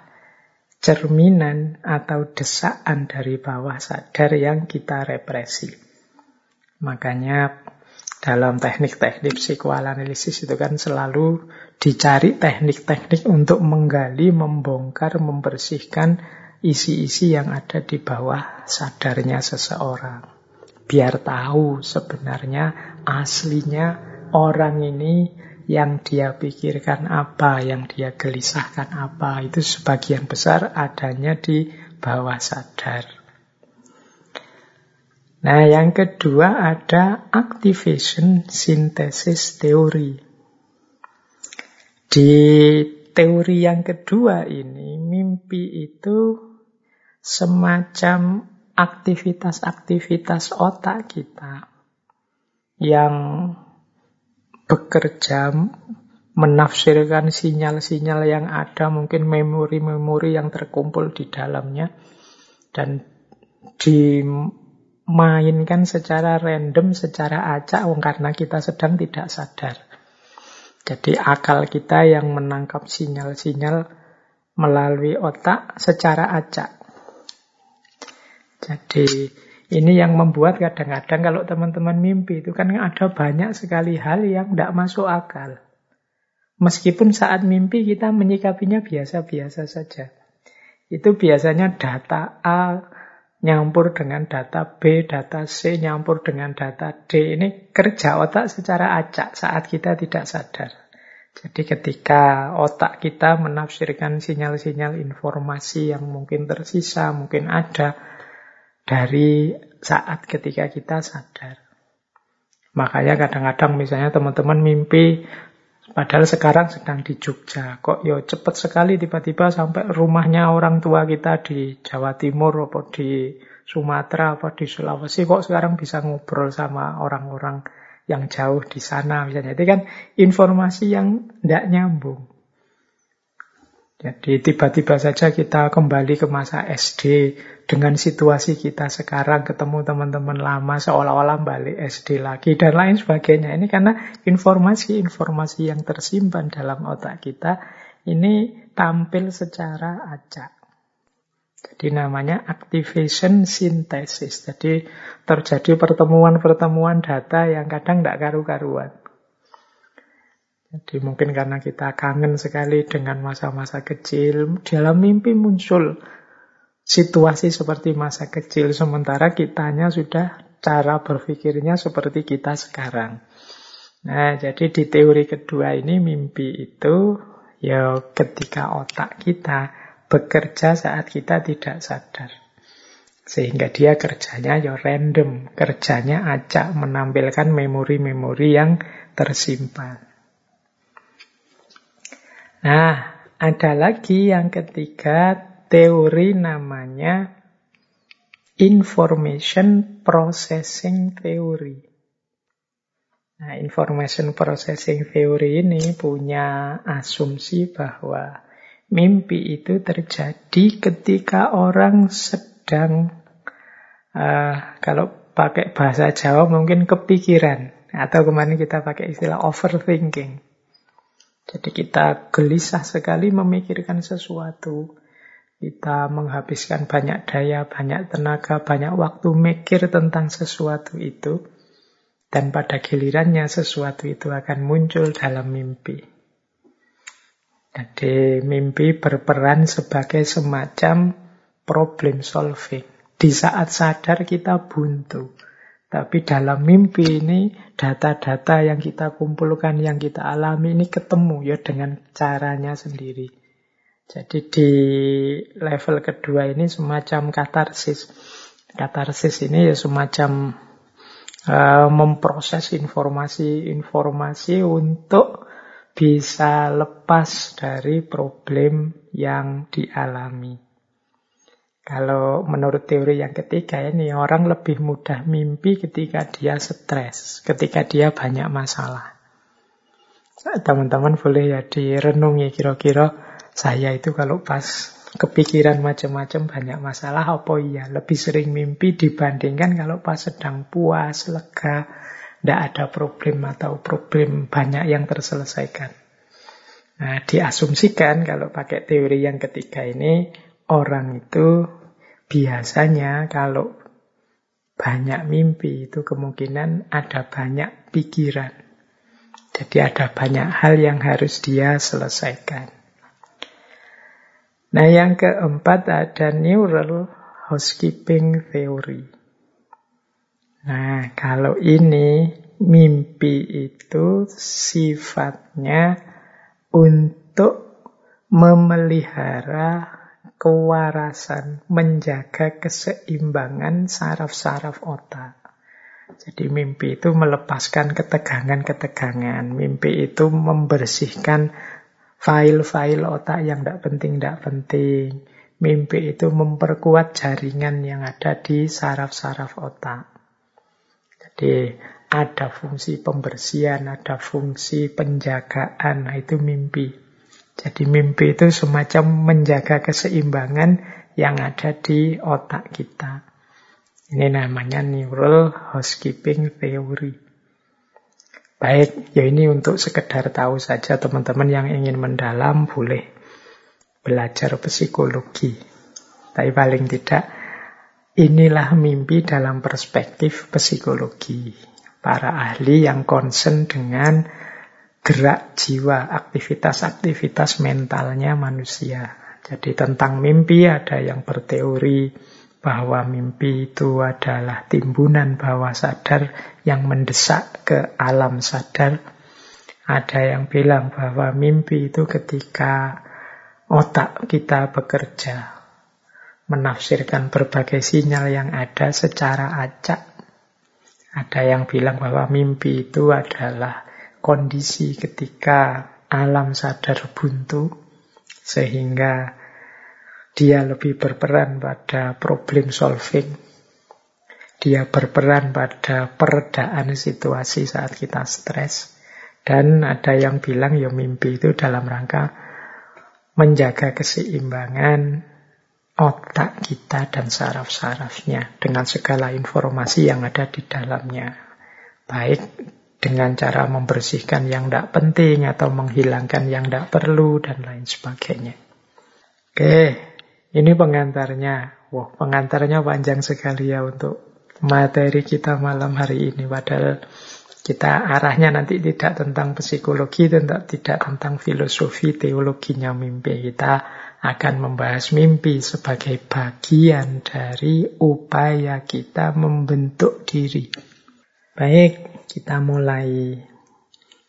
cerminan atau desaan dari bawah sadar yang kita represi. Makanya dalam teknik-teknik psikoanalisis itu kan selalu dicari teknik-teknik untuk menggali, membongkar, membersihkan isi-isi yang ada di bawah sadarnya seseorang. Biar tahu sebenarnya aslinya orang ini yang dia pikirkan apa, yang dia gelisahkan apa, itu sebagian besar adanya di bawah sadar. Nah, yang kedua ada activation synthesis teori. Di teori yang kedua ini, mimpi itu semacam aktivitas-aktivitas otak kita yang bekerja menafsirkan sinyal-sinyal yang ada, mungkin memori-memori yang terkumpul di dalamnya, dan di mainkan secara random, secara acak, karena kita sedang tidak sadar. Jadi akal kita yang menangkap sinyal-sinyal melalui otak secara acak. Jadi ini yang membuat kadang-kadang kalau teman-teman mimpi itu kan ada banyak sekali hal yang tidak masuk akal. Meskipun saat mimpi kita menyikapinya biasa-biasa saja. Itu biasanya data A nyampur dengan data B, data C, nyampur dengan data D. Ini kerja otak secara acak saat kita tidak sadar. Jadi ketika otak kita menafsirkan sinyal-sinyal informasi yang mungkin tersisa, mungkin ada dari saat ketika kita sadar. Makanya kadang-kadang misalnya teman-teman mimpi Padahal sekarang sedang di Jogja. Kok yo ya cepet sekali tiba-tiba sampai rumahnya orang tua kita di Jawa Timur apa di Sumatera apa di Sulawesi kok sekarang bisa ngobrol sama orang-orang yang jauh di sana misalnya. Itu kan informasi yang tidak nyambung. Jadi tiba-tiba saja kita kembali ke masa SD dengan situasi kita sekarang ketemu teman-teman lama seolah-olah balik SD lagi dan lain sebagainya. Ini karena informasi-informasi yang tersimpan dalam otak kita ini tampil secara acak. Jadi namanya activation synthesis. Jadi terjadi pertemuan-pertemuan data yang kadang tidak karu-karuan. Jadi mungkin karena kita kangen sekali dengan masa-masa kecil, dalam mimpi muncul situasi seperti masa kecil, sementara kitanya sudah cara berpikirnya seperti kita sekarang. Nah, jadi di teori kedua ini mimpi itu ya ketika otak kita bekerja saat kita tidak sadar. Sehingga dia kerjanya ya random, kerjanya acak menampilkan memori-memori yang tersimpan. Nah, ada lagi yang ketiga, teori namanya information processing theory. Nah, information processing theory ini punya asumsi bahwa mimpi itu terjadi ketika orang sedang, uh, kalau pakai bahasa Jawa mungkin kepikiran, atau kemarin kita pakai istilah overthinking. Jadi kita gelisah sekali memikirkan sesuatu. Kita menghabiskan banyak daya, banyak tenaga, banyak waktu mikir tentang sesuatu itu. Dan pada gilirannya sesuatu itu akan muncul dalam mimpi. Jadi mimpi berperan sebagai semacam problem solving. Di saat sadar kita buntu. Tapi dalam mimpi ini data-data yang kita kumpulkan, yang kita alami ini ketemu ya dengan caranya sendiri. Jadi di level kedua ini semacam katarsis. Katarsis ini ya semacam uh, memproses informasi-informasi untuk bisa lepas dari problem yang dialami. Kalau menurut teori yang ketiga ini, orang lebih mudah mimpi ketika dia stres, ketika dia banyak masalah. Teman-teman boleh ya direnungi kira-kira saya itu kalau pas kepikiran macam-macam banyak masalah apa iya lebih sering mimpi dibandingkan kalau pas sedang puas, lega, tidak ada problem atau problem banyak yang terselesaikan. Nah, diasumsikan kalau pakai teori yang ketiga ini orang itu biasanya kalau banyak mimpi itu kemungkinan ada banyak pikiran. Jadi ada banyak hal yang harus dia selesaikan. Nah yang keempat ada neural housekeeping theory. Nah kalau ini mimpi itu sifatnya untuk memelihara kewarasan, menjaga keseimbangan saraf-saraf otak. Jadi mimpi itu melepaskan ketegangan-ketegangan. Mimpi itu membersihkan file-file otak yang tidak penting, tidak penting. Mimpi itu memperkuat jaringan yang ada di saraf-saraf otak. Jadi ada fungsi pembersihan, ada fungsi penjagaan, nah itu mimpi. Jadi mimpi itu semacam menjaga keseimbangan yang ada di otak kita. Ini namanya neural housekeeping theory. Baik, ya ini untuk sekedar tahu saja teman-teman yang ingin mendalam boleh belajar psikologi. Tapi paling tidak inilah mimpi dalam perspektif psikologi. Para ahli yang concern dengan gerak jiwa, aktivitas-aktivitas mentalnya manusia. Jadi tentang mimpi ada yang berteori bahwa mimpi itu adalah timbunan bawah sadar yang mendesak ke alam sadar. Ada yang bilang bahwa mimpi itu ketika otak kita bekerja, menafsirkan berbagai sinyal yang ada secara acak. Ada yang bilang bahwa mimpi itu adalah kondisi ketika alam sadar buntu sehingga dia lebih berperan pada problem solving. Dia berperan pada peredaan situasi saat kita stres. Dan ada yang bilang ya mimpi itu dalam rangka menjaga keseimbangan otak kita dan saraf-sarafnya dengan segala informasi yang ada di dalamnya. Baik dengan cara membersihkan yang tidak penting atau menghilangkan yang tidak perlu dan lain sebagainya. Oke, ini pengantarnya. Wah, pengantarnya panjang sekali ya untuk materi kita malam hari ini. Padahal kita arahnya nanti tidak tentang psikologi, tidak, tidak tentang filosofi, teologinya mimpi. Kita akan membahas mimpi sebagai bagian dari upaya kita membentuk diri. Baik, kita mulai.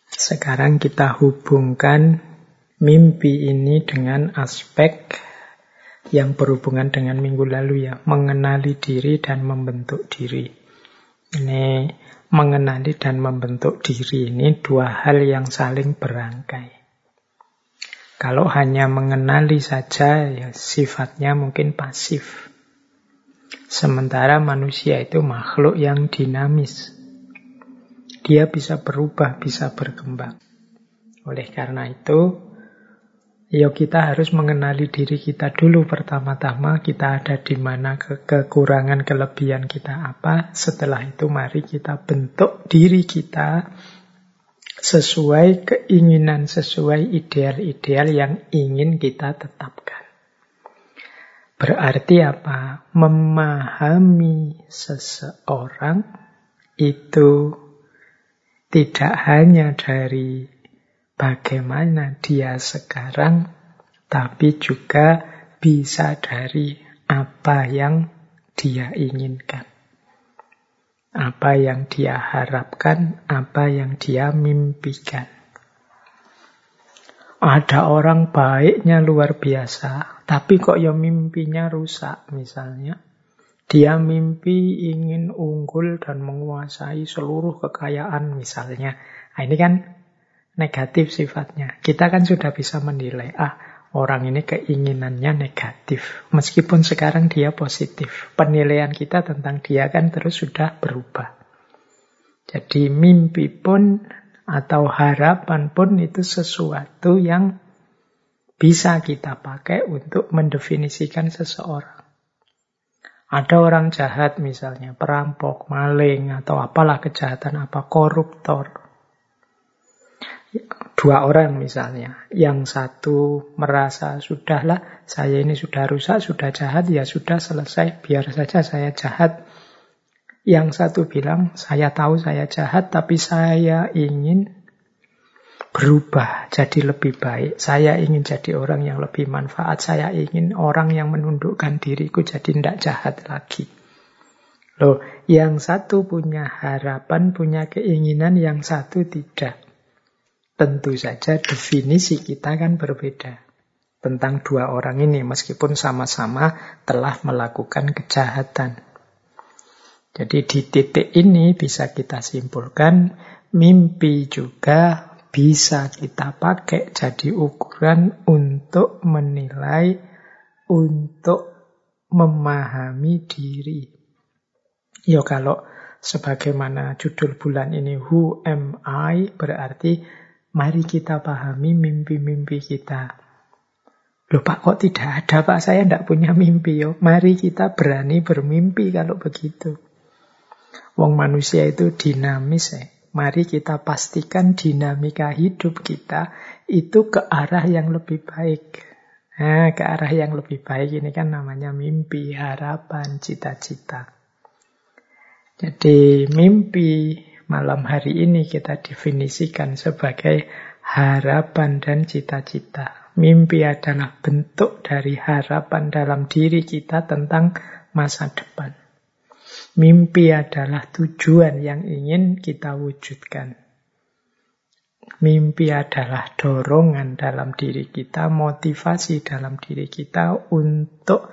Sekarang kita hubungkan mimpi ini dengan aspek yang berhubungan dengan minggu lalu ya, mengenali diri dan membentuk diri. Ini mengenali dan membentuk diri ini dua hal yang saling berangkai. Kalau hanya mengenali saja, ya sifatnya mungkin pasif. Sementara manusia itu makhluk yang dinamis. Dia bisa berubah, bisa berkembang. Oleh karena itu, Ya kita harus mengenali diri kita dulu pertama-tama kita ada di mana ke kekurangan kelebihan kita apa. Setelah itu mari kita bentuk diri kita sesuai keinginan, sesuai ideal-ideal yang ingin kita tetapkan. Berarti apa? Memahami seseorang itu tidak hanya dari bagaimana dia sekarang, tapi juga bisa dari apa yang dia inginkan. Apa yang dia harapkan, apa yang dia mimpikan. Ada orang baiknya luar biasa, tapi kok ya mimpinya rusak misalnya. Dia mimpi ingin unggul dan menguasai seluruh kekayaan misalnya. Nah, ini kan negatif sifatnya. Kita kan sudah bisa menilai, ah orang ini keinginannya negatif. Meskipun sekarang dia positif. Penilaian kita tentang dia kan terus sudah berubah. Jadi mimpi pun atau harapan pun itu sesuatu yang bisa kita pakai untuk mendefinisikan seseorang. Ada orang jahat misalnya, perampok, maling, atau apalah kejahatan apa, koruptor dua orang misalnya. Yang satu merasa sudahlah saya ini sudah rusak, sudah jahat, ya sudah selesai, biar saja saya jahat. Yang satu bilang, saya tahu saya jahat, tapi saya ingin berubah jadi lebih baik. Saya ingin jadi orang yang lebih manfaat. Saya ingin orang yang menundukkan diriku jadi tidak jahat lagi. Loh, yang satu punya harapan, punya keinginan, yang satu tidak. Tentu saja definisi kita kan berbeda tentang dua orang ini meskipun sama-sama telah melakukan kejahatan. Jadi di titik ini bisa kita simpulkan mimpi juga bisa kita pakai jadi ukuran untuk menilai, untuk memahami diri. Ya kalau sebagaimana judul bulan ini Who am I berarti Mari kita pahami mimpi-mimpi kita. Loh Pak, kok tidak ada Pak? Saya tidak punya mimpi yo. Mari kita berani bermimpi kalau begitu. Wong manusia itu dinamis ya. Mari kita pastikan dinamika hidup kita itu ke arah yang lebih baik. Nah, ke arah yang lebih baik ini kan namanya mimpi, harapan, cita-cita. Jadi mimpi, malam hari ini kita definisikan sebagai harapan dan cita-cita. Mimpi adalah bentuk dari harapan dalam diri kita tentang masa depan. Mimpi adalah tujuan yang ingin kita wujudkan. Mimpi adalah dorongan dalam diri kita, motivasi dalam diri kita untuk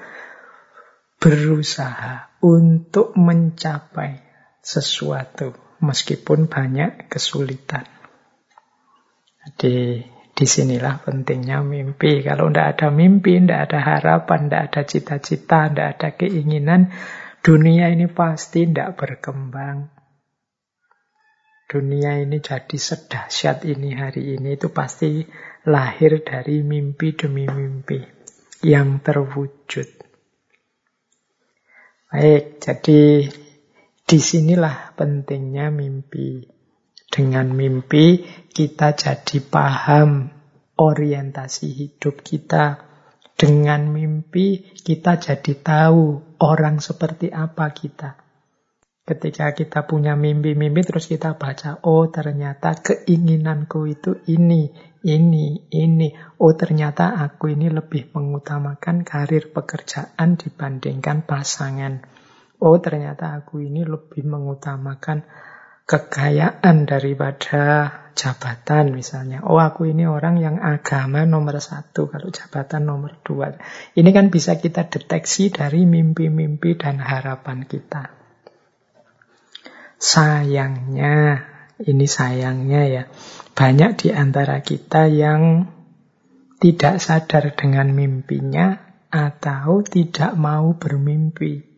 berusaha, untuk mencapai sesuatu meskipun banyak kesulitan. Jadi di sinilah pentingnya mimpi. Kalau tidak ada mimpi, tidak ada harapan, tidak ada cita-cita, tidak ada keinginan, dunia ini pasti tidak berkembang. Dunia ini jadi sedahsyat ini hari ini itu pasti lahir dari mimpi demi mimpi yang terwujud. Baik, jadi di sinilah pentingnya mimpi. Dengan mimpi kita jadi paham orientasi hidup kita. Dengan mimpi kita jadi tahu orang seperti apa kita. Ketika kita punya mimpi-mimpi terus kita baca, oh ternyata keinginanku itu ini, ini, ini. Oh ternyata aku ini lebih mengutamakan karir pekerjaan dibandingkan pasangan. Oh ternyata aku ini lebih mengutamakan kekayaan daripada jabatan misalnya. Oh aku ini orang yang agama nomor satu, kalau jabatan nomor dua. Ini kan bisa kita deteksi dari mimpi-mimpi dan harapan kita. Sayangnya, ini sayangnya ya, banyak di antara kita yang tidak sadar dengan mimpinya atau tidak mau bermimpi.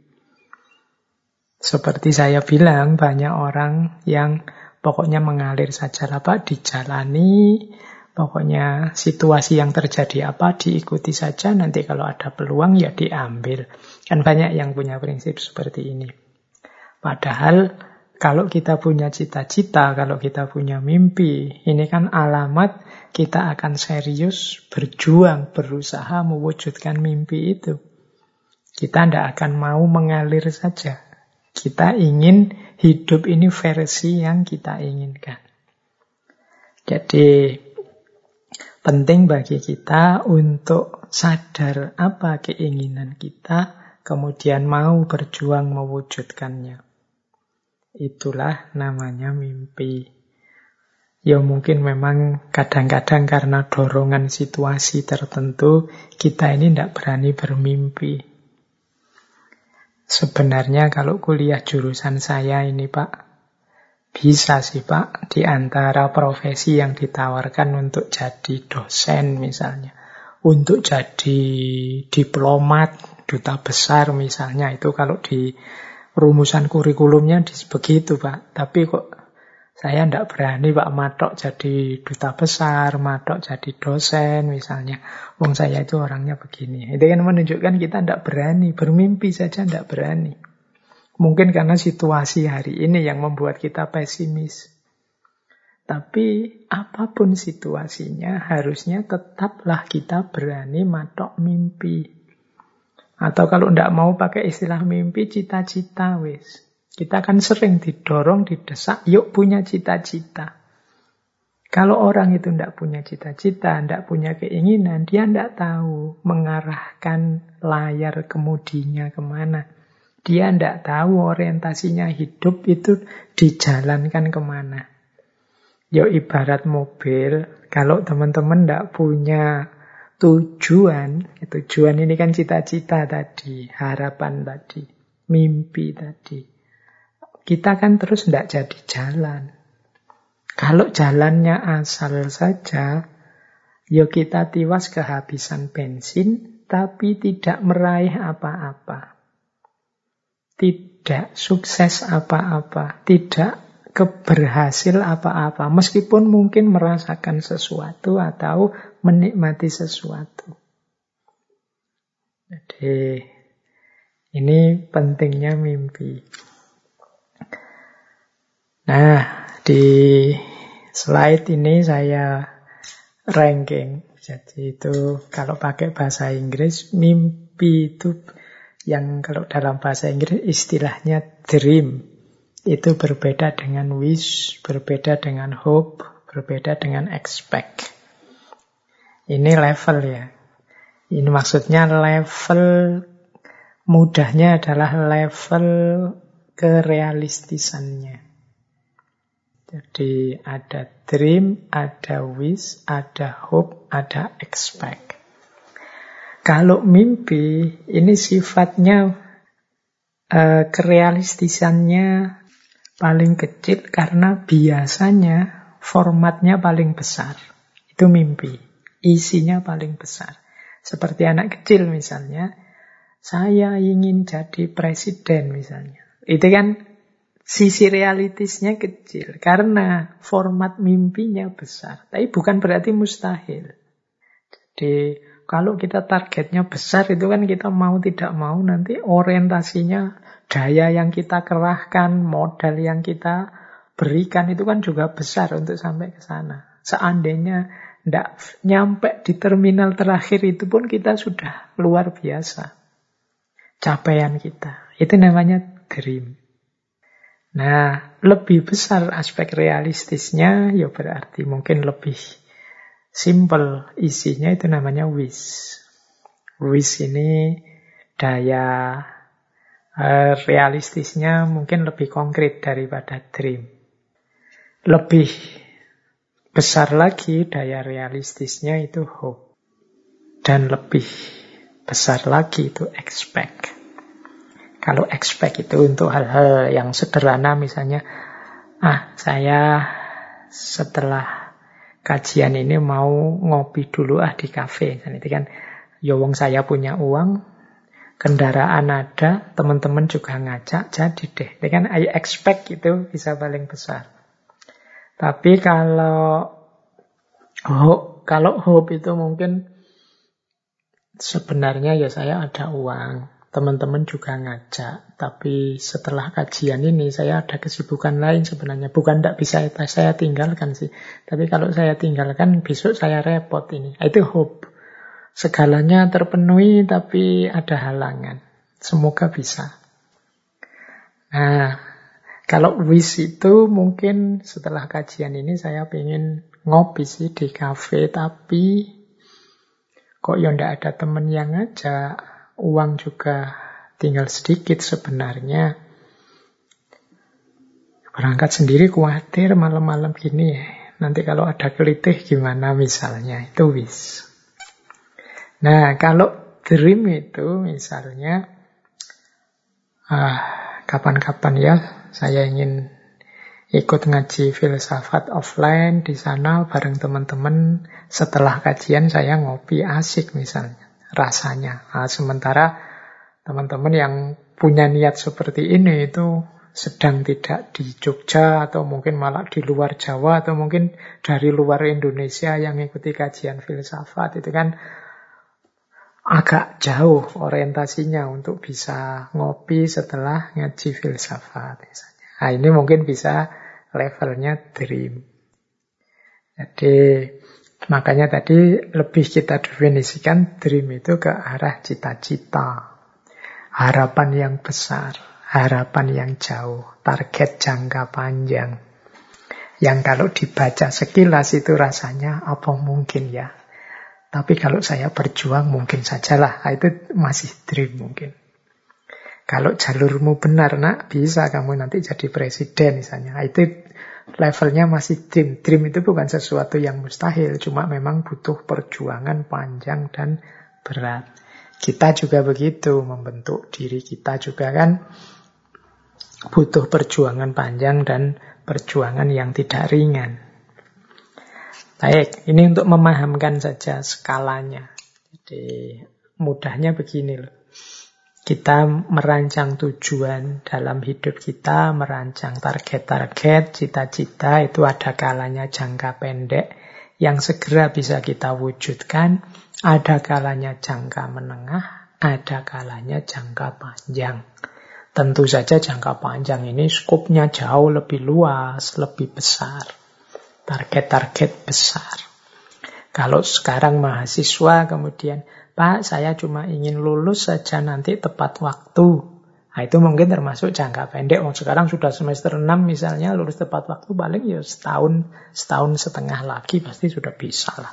Seperti saya bilang, banyak orang yang pokoknya mengalir saja lah Pak, dijalani, pokoknya situasi yang terjadi apa diikuti saja, nanti kalau ada peluang ya diambil. Kan banyak yang punya prinsip seperti ini. Padahal kalau kita punya cita-cita, kalau kita punya mimpi, ini kan alamat kita akan serius berjuang, berusaha mewujudkan mimpi itu. Kita tidak akan mau mengalir saja. Kita ingin hidup ini versi yang kita inginkan. Jadi penting bagi kita untuk sadar apa keinginan kita, kemudian mau berjuang mewujudkannya. Itulah namanya mimpi. Ya mungkin memang kadang-kadang karena dorongan situasi tertentu, kita ini tidak berani bermimpi. Sebenarnya kalau kuliah jurusan saya ini Pak, bisa sih Pak, di antara profesi yang ditawarkan untuk jadi dosen misalnya. Untuk jadi diplomat, duta besar misalnya, itu kalau di rumusan kurikulumnya begitu Pak. Tapi kok saya tidak berani Pak Matok jadi duta besar, Matok jadi dosen misalnya. Wong saya itu orangnya begini. Itu kan menunjukkan kita tidak berani, bermimpi saja tidak berani. Mungkin karena situasi hari ini yang membuat kita pesimis. Tapi apa pun situasinya, harusnya tetaplah kita berani matok mimpi. Atau kalau tidak mau pakai istilah mimpi, cita-cita wis. Kita kan sering didorong, didesak, yuk punya cita-cita. Kalau orang itu tidak punya cita-cita, tidak punya keinginan, dia tidak tahu mengarahkan layar kemudinya ke mana. Dia tidak tahu orientasinya hidup itu dijalankan ke mana. Yuk ibarat mobil, kalau teman-teman tidak punya tujuan, tujuan ini kan cita-cita tadi, harapan tadi, mimpi tadi kita kan terus tidak jadi jalan. Kalau jalannya asal saja, ya kita tiwas kehabisan bensin, tapi tidak meraih apa-apa. Tidak sukses apa-apa, tidak keberhasil apa-apa, meskipun mungkin merasakan sesuatu atau menikmati sesuatu. Jadi, ini pentingnya mimpi. Nah, di slide ini saya ranking. Jadi itu kalau pakai bahasa Inggris, mimpi itu yang kalau dalam bahasa Inggris istilahnya dream. Itu berbeda dengan wish, berbeda dengan hope, berbeda dengan expect. Ini level ya. Ini maksudnya level mudahnya adalah level kerealistisannya. Jadi ada dream, ada wish, ada hope, ada expect. Kalau mimpi, ini sifatnya uh, kerealistisannya paling kecil karena biasanya formatnya paling besar. Itu mimpi. Isinya paling besar. Seperti anak kecil misalnya, saya ingin jadi presiden misalnya. Itu kan Sisi realistisnya kecil karena format mimpinya besar. Tapi bukan berarti mustahil. Jadi kalau kita targetnya besar itu kan kita mau tidak mau nanti orientasinya daya yang kita kerahkan, modal yang kita berikan itu kan juga besar untuk sampai ke sana. Seandainya tidak nyampe di terminal terakhir itu pun kita sudah luar biasa. Capaian kita. Itu namanya dream. Nah, lebih besar aspek realistisnya, ya berarti mungkin lebih simple isinya itu namanya wish. Wish ini daya uh, realistisnya mungkin lebih konkret daripada dream. Lebih besar lagi daya realistisnya itu hope. Dan lebih besar lagi itu expect. Kalau expect itu untuk hal-hal yang sederhana misalnya, ah saya setelah kajian ini mau ngopi dulu ah di kafe. Nanti kan, yowong ya saya punya uang, kendaraan ada, teman-teman juga ngajak, jadi deh. Ini kan I expect itu bisa paling besar. Tapi kalau hope, kalau hope itu mungkin sebenarnya ya saya ada uang, teman-teman juga ngajak. Tapi setelah kajian ini saya ada kesibukan lain sebenarnya. Bukan tidak bisa saya tinggalkan sih. Tapi kalau saya tinggalkan besok saya repot ini. Itu hope. Segalanya terpenuhi tapi ada halangan. Semoga bisa. Nah, kalau wish itu mungkin setelah kajian ini saya pengen ngopi sih di cafe tapi kok ya ndak ada temen yang ngajak uang juga tinggal sedikit sebenarnya. Berangkat sendiri khawatir malam-malam gini. Nanti kalau ada kelitih gimana misalnya, itu wis. Nah, kalau dream itu misalnya, ah, kapan-kapan ya saya ingin ikut ngaji filsafat offline di sana bareng teman-teman. Setelah kajian saya ngopi asik misalnya rasanya. Nah, sementara teman-teman yang punya niat seperti ini itu sedang tidak di Jogja atau mungkin malah di luar Jawa atau mungkin dari luar Indonesia yang mengikuti kajian filsafat itu kan agak jauh orientasinya untuk bisa ngopi setelah ngaji filsafat misalnya. Nah, ini mungkin bisa levelnya dream. Jadi Makanya tadi lebih kita definisikan dream itu ke arah cita-cita. Harapan yang besar, harapan yang jauh, target jangka panjang. Yang kalau dibaca sekilas itu rasanya apa mungkin ya. Tapi kalau saya berjuang mungkin sajalah. Nah, itu masih dream mungkin. Kalau jalurmu benar nak, bisa kamu nanti jadi presiden misalnya. Nah, itu levelnya masih dream. Dream itu bukan sesuatu yang mustahil, cuma memang butuh perjuangan panjang dan berat. Kita juga begitu, membentuk diri kita juga kan butuh perjuangan panjang dan perjuangan yang tidak ringan. Baik, ini untuk memahamkan saja skalanya. Jadi mudahnya begini loh. Kita merancang tujuan dalam hidup kita, merancang target-target, cita-cita itu ada kalanya jangka pendek yang segera bisa kita wujudkan, ada kalanya jangka menengah, ada kalanya jangka panjang. Tentu saja jangka panjang ini skopnya jauh lebih luas, lebih besar. Target-target besar. Kalau sekarang mahasiswa kemudian Pak, saya cuma ingin lulus saja nanti tepat waktu. Nah, itu mungkin termasuk jangka pendek. Oh, sekarang sudah semester 6 misalnya, lulus tepat waktu paling ya setahun, setahun setengah lagi pasti sudah bisa lah.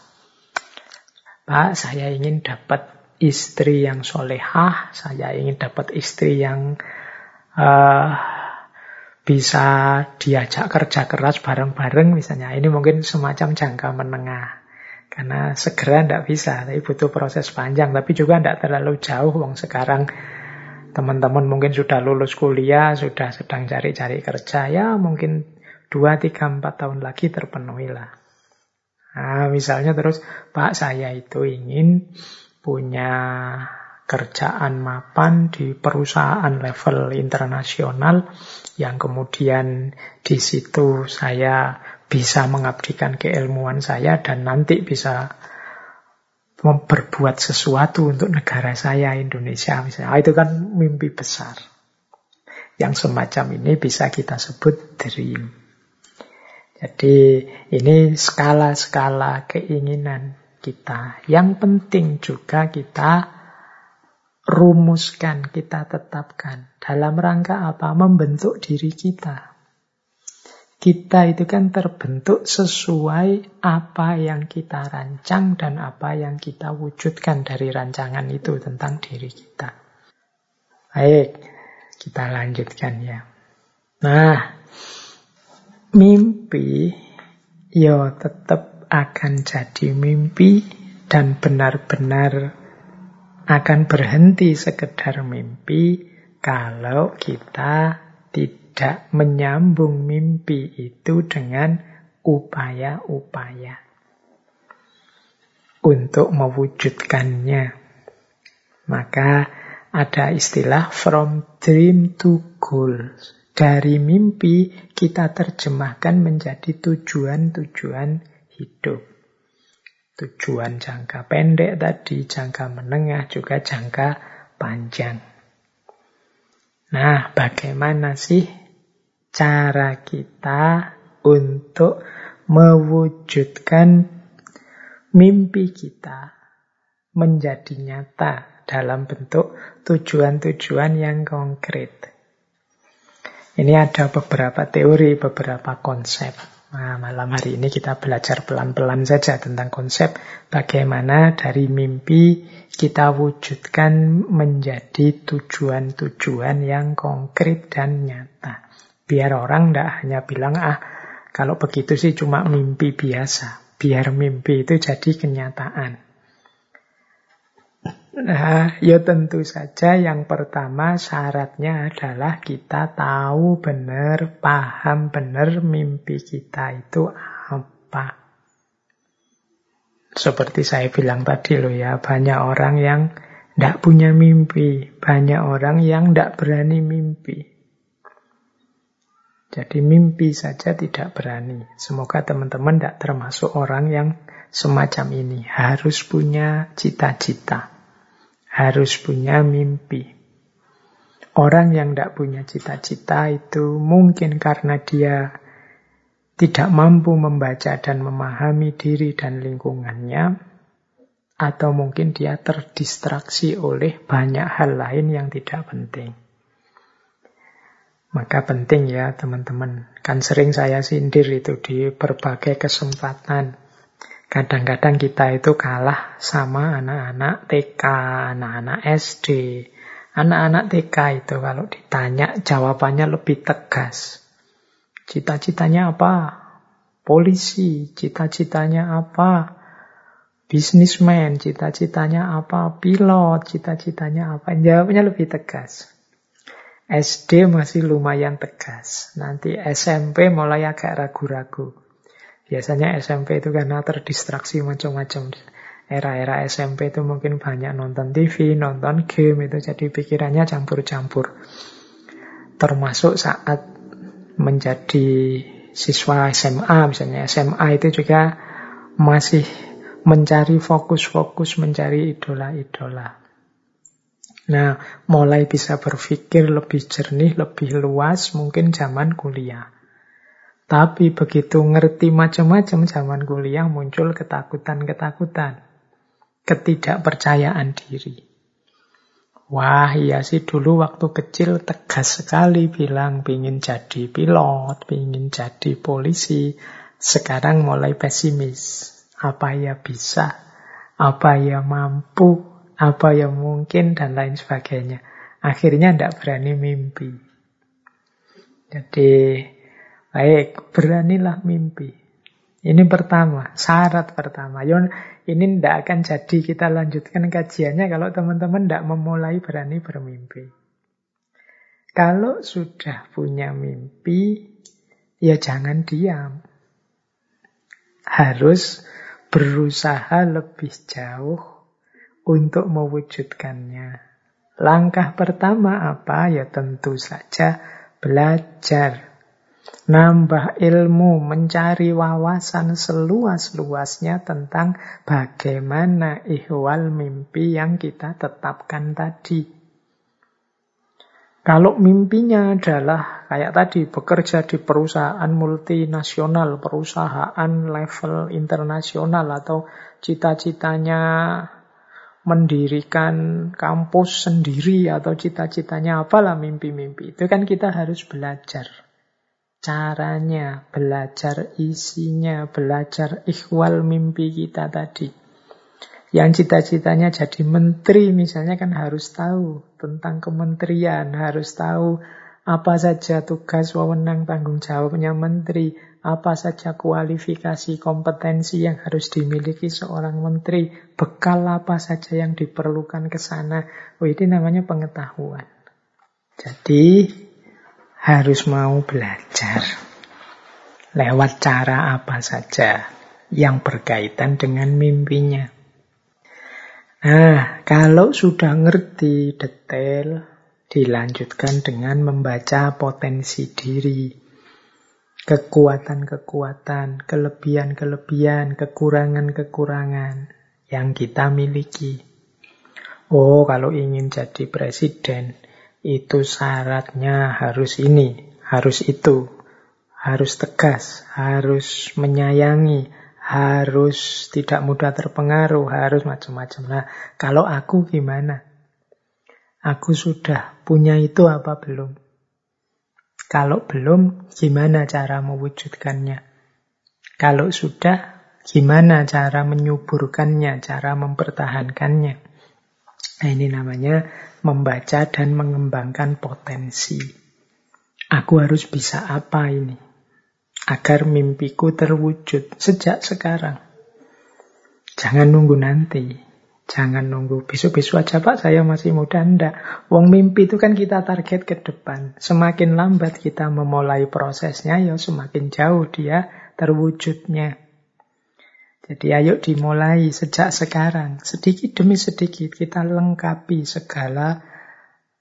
Pak, saya ingin dapat istri yang solehah, saya ingin dapat istri yang uh, bisa diajak kerja keras bareng-bareng misalnya. Ini mungkin semacam jangka menengah. Karena segera tidak bisa, tapi butuh proses panjang. Tapi juga tidak terlalu jauh, wong sekarang teman-teman mungkin sudah lulus kuliah, sudah sedang cari-cari kerja, ya mungkin 2, 3, 4 tahun lagi terpenuhi lah. Nah, misalnya terus, Pak saya itu ingin punya kerjaan mapan di perusahaan level internasional yang kemudian di situ saya bisa mengabdikan keilmuan saya dan nanti bisa berbuat sesuatu untuk negara saya Indonesia misalnya. Ah, itu kan mimpi besar. Yang semacam ini bisa kita sebut dream. Jadi ini skala-skala keinginan kita. Yang penting juga kita rumuskan, kita tetapkan. Dalam rangka apa? Membentuk diri kita. Kita itu kan terbentuk sesuai apa yang kita rancang dan apa yang kita wujudkan dari rancangan itu tentang diri kita. Baik, kita lanjutkan ya. Nah, mimpi ya tetap akan jadi mimpi dan benar-benar akan berhenti sekedar mimpi kalau kita tidak menyambung mimpi itu dengan upaya-upaya untuk mewujudkannya. Maka ada istilah from dream to goals. Dari mimpi kita terjemahkan menjadi tujuan-tujuan hidup. Tujuan jangka pendek tadi, jangka menengah, juga jangka panjang. Nah, bagaimana sih cara kita untuk mewujudkan mimpi kita menjadi nyata dalam bentuk tujuan-tujuan yang konkret. Ini ada beberapa teori, beberapa konsep. Nah, malam hari ini kita belajar pelan-pelan saja tentang konsep bagaimana dari mimpi kita wujudkan menjadi tujuan-tujuan yang konkret dan nyata. Biar orang tidak hanya bilang, ah kalau begitu sih cuma mimpi biasa. Biar mimpi itu jadi kenyataan. Nah, ya tentu saja yang pertama syaratnya adalah kita tahu benar, paham benar mimpi kita itu apa. Seperti saya bilang tadi loh ya, banyak orang yang tidak punya mimpi, banyak orang yang tidak berani mimpi. Jadi mimpi saja tidak berani. Semoga teman-teman tidak termasuk orang yang semacam ini. Harus punya cita-cita harus punya mimpi. Orang yang tidak punya cita-cita itu mungkin karena dia tidak mampu membaca dan memahami diri dan lingkungannya, atau mungkin dia terdistraksi oleh banyak hal lain yang tidak penting. Maka penting ya teman-teman, kan sering saya sindir itu di berbagai kesempatan. Kadang-kadang kita itu kalah sama anak-anak TK, anak-anak SD. Anak-anak TK itu kalau ditanya jawabannya lebih tegas. Cita-citanya apa? Polisi. Cita-citanya apa? Bisnismen. Cita-citanya apa? Pilot. Cita-citanya apa? Jawabnya lebih tegas. SD masih lumayan tegas. Nanti SMP mulai agak ragu-ragu. Biasanya SMP itu karena terdistraksi macam-macam. Era-era SMP itu mungkin banyak nonton TV, nonton game, itu jadi pikirannya campur-campur. Termasuk saat menjadi siswa SMA, misalnya SMA itu juga masih mencari fokus-fokus, mencari idola-idola. Nah, mulai bisa berpikir lebih jernih, lebih luas mungkin zaman kuliah. Tapi begitu ngerti macam-macam zaman kuliah muncul ketakutan-ketakutan. Ketidakpercayaan diri. Wah iya sih dulu waktu kecil tegas sekali bilang pingin jadi pilot, pingin jadi polisi. Sekarang mulai pesimis. Apa ya bisa? Apa ya mampu? Apa yang mungkin? Dan lain sebagainya. Akhirnya tidak berani mimpi. Jadi Baik, beranilah mimpi. Ini pertama, syarat pertama. Yon, ini tidak akan jadi kita lanjutkan kajiannya kalau teman-teman tidak memulai berani bermimpi. Kalau sudah punya mimpi, ya jangan diam. Harus berusaha lebih jauh untuk mewujudkannya. Langkah pertama apa? Ya tentu saja belajar. Nambah ilmu, mencari wawasan seluas-luasnya tentang bagaimana ihwal mimpi yang kita tetapkan tadi. Kalau mimpinya adalah kayak tadi bekerja di perusahaan multinasional, perusahaan level internasional atau cita-citanya mendirikan kampus sendiri atau cita-citanya apalah mimpi-mimpi. Itu kan kita harus belajar caranya, belajar isinya, belajar ikhwal mimpi kita tadi. Yang cita-citanya jadi menteri misalnya kan harus tahu tentang kementerian, harus tahu apa saja tugas, wewenang, tanggung jawabnya menteri, apa saja kualifikasi, kompetensi yang harus dimiliki seorang menteri, bekal apa saja yang diperlukan ke sana. Oh, ini namanya pengetahuan. Jadi harus mau belajar lewat cara apa saja yang berkaitan dengan mimpinya. Nah, kalau sudah ngerti detail, dilanjutkan dengan membaca potensi diri. Kekuatan-kekuatan, kelebihan-kelebihan, kekurangan-kekurangan yang kita miliki. Oh, kalau ingin jadi presiden, itu syaratnya harus ini, harus itu, harus tegas, harus menyayangi, harus tidak mudah terpengaruh, harus macam-macam. Nah, kalau aku gimana? Aku sudah punya itu apa belum? Kalau belum, gimana cara mewujudkannya? Kalau sudah, gimana cara menyuburkannya, cara mempertahankannya? Nah, ini namanya membaca dan mengembangkan potensi. Aku harus bisa apa ini? agar mimpiku terwujud sejak sekarang. Jangan nunggu nanti. Jangan nunggu besok-besok aja Pak, saya masih muda. Enggak. Wong mimpi itu kan kita target ke depan. Semakin lambat kita memulai prosesnya, ya semakin jauh dia terwujudnya. Jadi ayo dimulai sejak sekarang. Sedikit demi sedikit kita lengkapi segala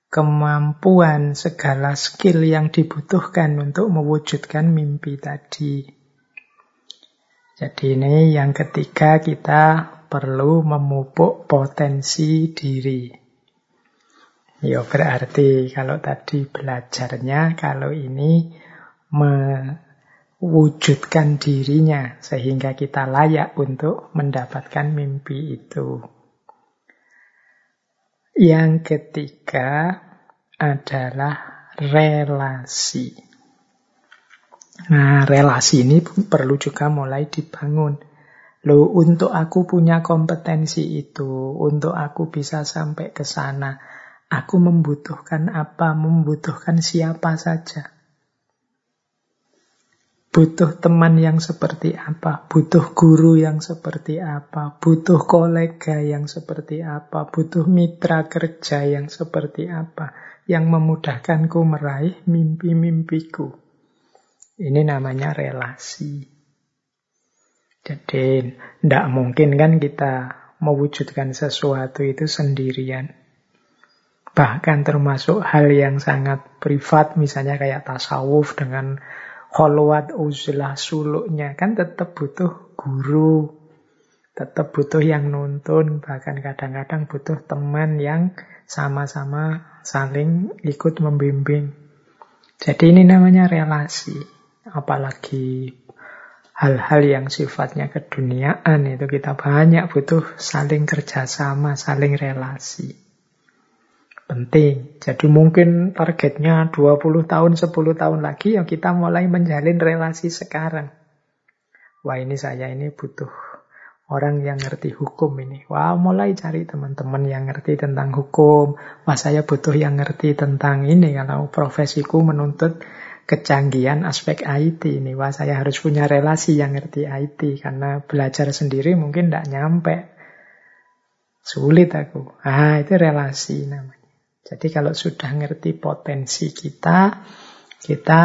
kemampuan, segala skill yang dibutuhkan untuk mewujudkan mimpi tadi. Jadi ini yang ketiga kita perlu memupuk potensi diri. Ya berarti kalau tadi belajarnya, kalau ini mewujudkan dirinya sehingga kita layak untuk mendapatkan mimpi itu. Yang ketiga adalah relasi. Nah, relasi ini perlu juga mulai dibangun. Loh, untuk aku punya kompetensi itu, untuk aku bisa sampai ke sana, aku membutuhkan apa, membutuhkan siapa saja. Butuh teman yang seperti apa, butuh guru yang seperti apa, butuh kolega yang seperti apa, butuh mitra kerja yang seperti apa, yang memudahkanku meraih mimpi-mimpiku. Ini namanya relasi. Jadi, tidak mungkin kan kita mewujudkan sesuatu itu sendirian. Bahkan termasuk hal yang sangat privat, misalnya kayak tasawuf dengan Holwat uzlah suluknya kan tetap butuh guru, tetap butuh yang nuntun, bahkan kadang-kadang butuh teman yang sama-sama saling ikut membimbing. Jadi ini namanya relasi, apalagi hal-hal yang sifatnya keduniaan itu kita banyak butuh saling kerjasama, saling relasi penting. Jadi mungkin targetnya 20 tahun, 10 tahun lagi ya kita mulai menjalin relasi sekarang. Wah ini saya ini butuh orang yang ngerti hukum ini. Wah mulai cari teman-teman yang ngerti tentang hukum. Wah saya butuh yang ngerti tentang ini. Kalau profesiku menuntut kecanggihan aspek IT ini. Wah saya harus punya relasi yang ngerti IT. Karena belajar sendiri mungkin tidak nyampe. Sulit aku. Ah itu relasi namanya. Jadi kalau sudah ngerti potensi kita, kita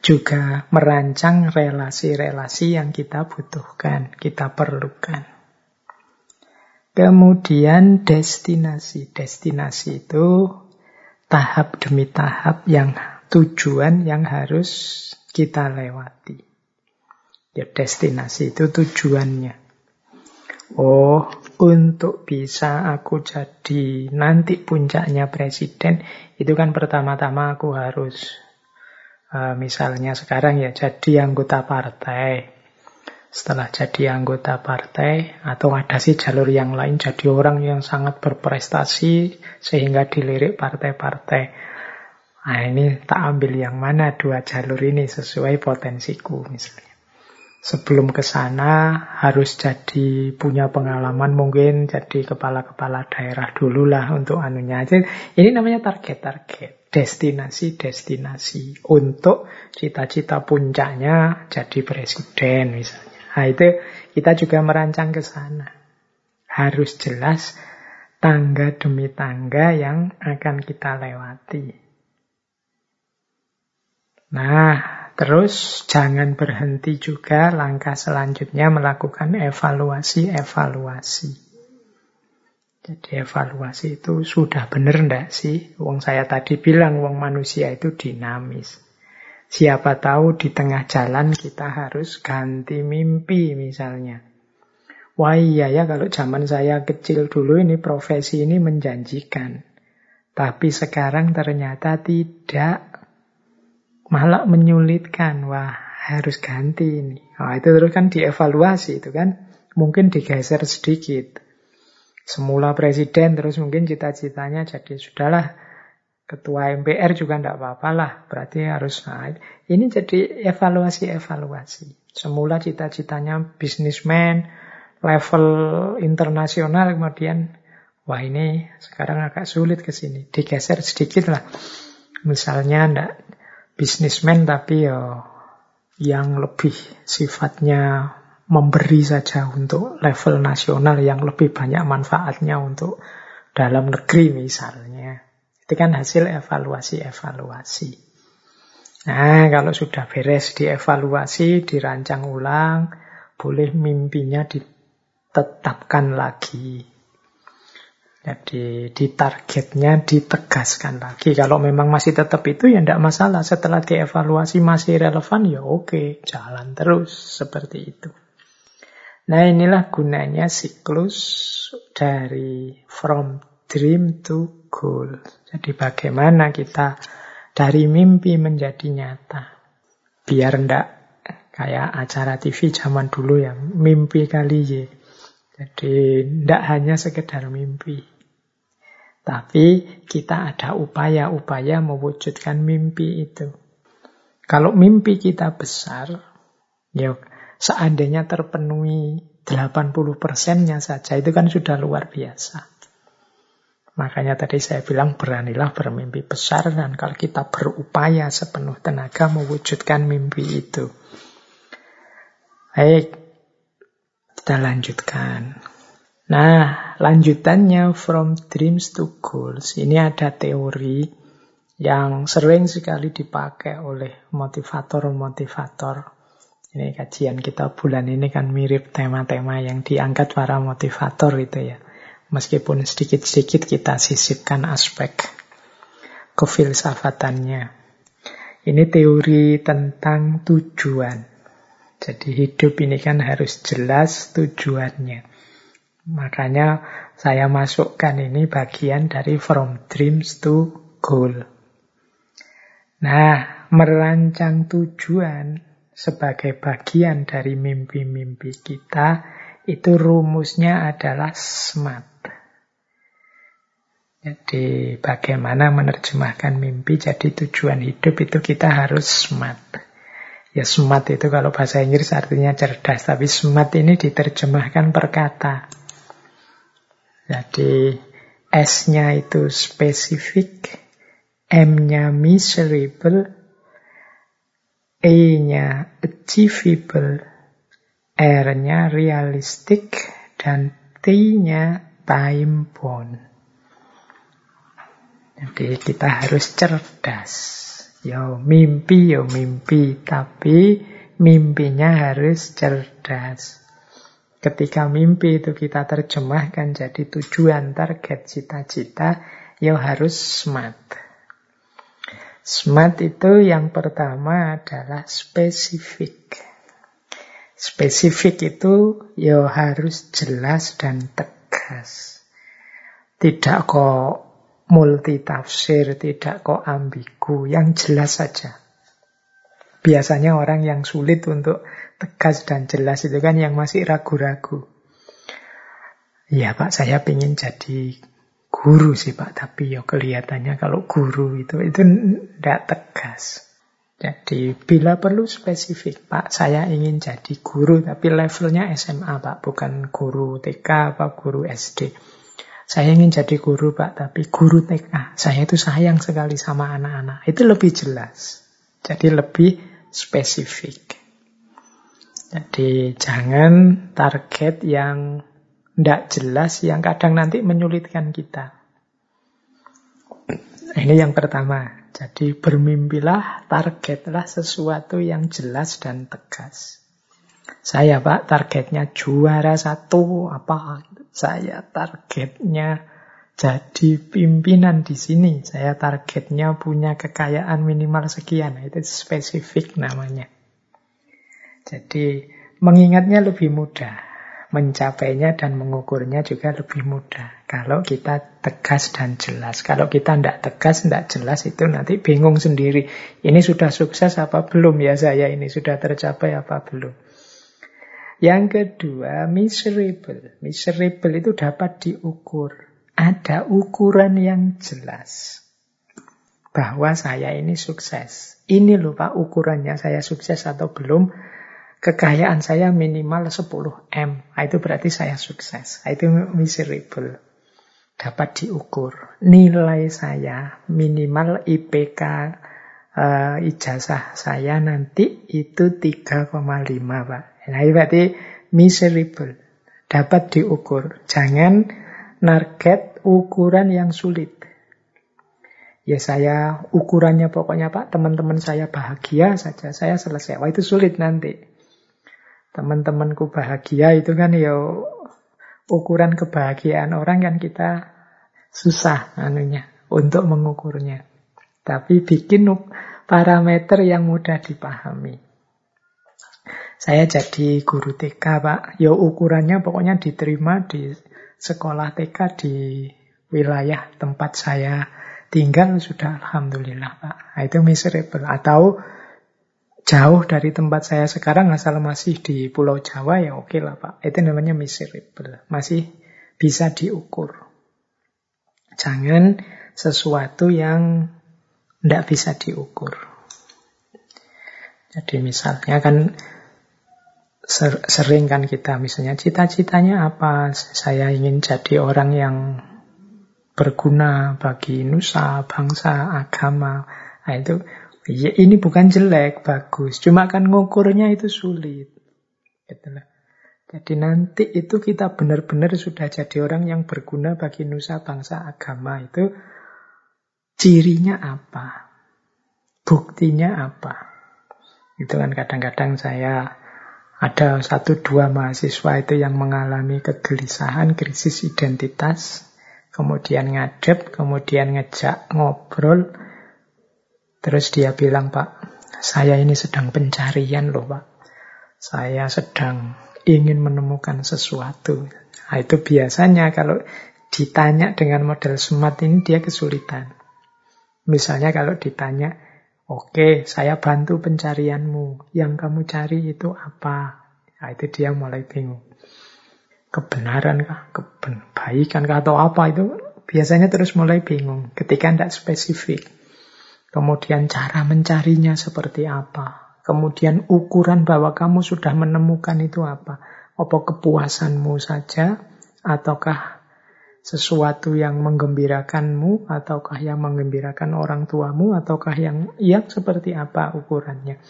juga merancang relasi-relasi yang kita butuhkan, kita perlukan. Kemudian destinasi. Destinasi itu tahap demi tahap yang tujuan yang harus kita lewati. Ya destinasi itu tujuannya. Oh, untuk bisa aku jadi nanti puncaknya presiden, itu kan pertama-tama aku harus, uh, misalnya sekarang ya jadi anggota partai setelah jadi anggota partai atau ada sih jalur yang lain jadi orang yang sangat berprestasi sehingga dilirik partai-partai. Nah ini tak ambil yang mana dua jalur ini sesuai potensiku misalnya. Sebelum ke sana harus jadi punya pengalaman mungkin jadi kepala-kepala daerah dulu lah untuk anunya aja. Ini namanya target-target, destinasi-destinasi untuk cita-cita puncaknya jadi presiden misalnya. Nah itu kita juga merancang ke sana. Harus jelas tangga demi tangga yang akan kita lewati. Nah, terus jangan berhenti juga langkah selanjutnya melakukan evaluasi-evaluasi. Jadi evaluasi itu sudah benar ndak sih? Wong saya tadi bilang wong manusia itu dinamis. Siapa tahu di tengah jalan kita harus ganti mimpi misalnya. Wah iya ya kalau zaman saya kecil dulu ini profesi ini menjanjikan. Tapi sekarang ternyata tidak. Malah menyulitkan. Wah harus ganti ini. Nah, itu terus kan dievaluasi itu kan. Mungkin digeser sedikit. Semula presiden terus mungkin cita-citanya jadi sudahlah ketua MPR juga tidak apa-apa lah. Berarti harus naik. Ini jadi evaluasi-evaluasi. Semula cita-citanya bisnismen, level internasional, kemudian wah ini sekarang agak sulit ke sini. Digeser sedikit lah. Misalnya ndak bisnismen tapi ya yang lebih sifatnya memberi saja untuk level nasional yang lebih banyak manfaatnya untuk dalam negeri misalnya. Itu kan hasil evaluasi-evaluasi. Nah, kalau sudah beres dievaluasi, dirancang ulang, boleh mimpinya ditetapkan lagi. Jadi di targetnya ditegaskan lagi. Kalau memang masih tetap itu ya tidak masalah. Setelah dievaluasi masih relevan ya oke, jalan terus seperti itu. Nah inilah gunanya siklus dari from dream to goal. Jadi bagaimana kita dari mimpi menjadi nyata. Biar ndak kayak acara TV zaman dulu yang mimpi kali ya. Jadi ndak hanya sekedar mimpi. Tapi kita ada upaya-upaya mewujudkan mimpi itu. Kalau mimpi kita besar, ya seandainya terpenuhi 80 persennya saja, itu kan sudah luar biasa. Makanya tadi saya bilang beranilah bermimpi besar dan kalau kita berupaya sepenuh tenaga mewujudkan mimpi itu. Baik, kita lanjutkan. Nah, lanjutannya from dreams to goals. Ini ada teori yang sering sekali dipakai oleh motivator-motivator. Ini kajian kita bulan ini kan mirip tema-tema yang diangkat para motivator itu ya. Meskipun sedikit-sedikit kita sisipkan aspek kefilsafatannya. Ini teori tentang tujuan. Jadi hidup ini kan harus jelas tujuannya. Makanya saya masukkan ini bagian dari from dreams to goal. Nah, merancang tujuan sebagai bagian dari mimpi-mimpi kita itu rumusnya adalah SMART. Jadi bagaimana menerjemahkan mimpi jadi tujuan hidup itu kita harus smart. Ya smart itu kalau bahasa Inggris artinya cerdas, tapi smart ini diterjemahkan per kata. Jadi S-nya itu spesifik, M-nya miserable, E-nya achievable, R-nya realistic, dan T-nya time bound. Jadi kita harus cerdas. Yo mimpi, yo mimpi. Tapi mimpinya harus cerdas. Ketika mimpi itu kita terjemahkan jadi tujuan, target, cita-cita, ya harus smart. Smart itu yang pertama adalah spesifik. Spesifik itu ya harus jelas dan tegas. Tidak kok multi tafsir, tidak kok ambigu, yang jelas saja. Biasanya orang yang sulit untuk tegas dan jelas itu kan yang masih ragu-ragu. Ya Pak, saya ingin jadi guru sih Pak, tapi ya kelihatannya kalau guru itu itu tidak tegas. Jadi bila perlu spesifik, Pak, saya ingin jadi guru, tapi levelnya SMA, Pak, bukan guru TK apa guru SD. Saya ingin jadi guru, Pak, tapi guru TK. Saya itu sayang sekali sama anak-anak. Itu lebih jelas. Jadi lebih spesifik. Jadi jangan target yang tidak jelas, yang kadang nanti menyulitkan kita. Ini yang pertama. Jadi bermimpilah, targetlah sesuatu yang jelas dan tegas. Saya pak targetnya juara satu apa? Saya targetnya jadi pimpinan di sini. Saya targetnya punya kekayaan minimal sekian. Itu spesifik namanya. Jadi mengingatnya lebih mudah, mencapainya dan mengukurnya juga lebih mudah. Kalau kita tegas dan jelas. Kalau kita tidak tegas, tidak jelas, itu nanti bingung sendiri. Ini sudah sukses apa belum ya saya ini? Sudah tercapai apa belum? Yang kedua, miserable. Miserable itu dapat diukur. Ada ukuran yang jelas. Bahwa saya ini sukses. Ini loh Pak ukurannya saya sukses atau belum kekayaan saya minimal 10 M. Nah, itu berarti saya sukses. Nah, itu miserable. Dapat diukur. Nilai saya minimal IPK uh, eh, ijazah saya nanti itu 3,5 Pak. Nah, itu berarti miserable. Dapat diukur. Jangan target ukuran yang sulit. Ya saya ukurannya pokoknya Pak, teman-teman saya bahagia saja, saya selesai. Wah itu sulit nanti teman-temanku bahagia itu kan ya ukuran kebahagiaan orang kan kita susah anunya untuk mengukurnya. Tapi bikin parameter yang mudah dipahami. Saya jadi guru TK, Pak. Ya ukurannya pokoknya diterima di sekolah TK di wilayah tempat saya tinggal sudah alhamdulillah, Pak. Itu miserable. Atau jauh dari tempat saya sekarang asal masih di Pulau Jawa ya oke lah Pak. Itu namanya miserable. Masih bisa diukur. Jangan sesuatu yang tidak bisa diukur. Jadi misalnya kan sering kan kita misalnya cita-citanya apa? Saya ingin jadi orang yang berguna bagi nusa, bangsa, agama. Nah, itu Ya, ini bukan jelek, bagus. Cuma kan ngukurnya itu sulit. Gitu Jadi nanti itu kita benar-benar sudah jadi orang yang berguna bagi nusa bangsa agama itu cirinya apa? Buktinya apa? Itu kan kadang-kadang saya ada satu dua mahasiswa itu yang mengalami kegelisahan, krisis identitas, kemudian ngadep, kemudian ngejak ngobrol, Terus dia bilang, Pak, saya ini sedang pencarian loh, Pak. Saya sedang ingin menemukan sesuatu. Nah, itu biasanya kalau ditanya dengan model smart ini dia kesulitan. Misalnya kalau ditanya, oke okay, saya bantu pencarianmu, yang kamu cari itu apa? Nah, itu dia mulai bingung. Kebenaran kah? Kebaikan kah? Atau apa itu? Biasanya terus mulai bingung ketika tidak spesifik. Kemudian cara mencarinya seperti apa. Kemudian ukuran bahwa kamu sudah menemukan itu apa. Apa kepuasanmu saja ataukah sesuatu yang menggembirakanmu ataukah yang menggembirakan orang tuamu ataukah yang yang seperti apa ukurannya.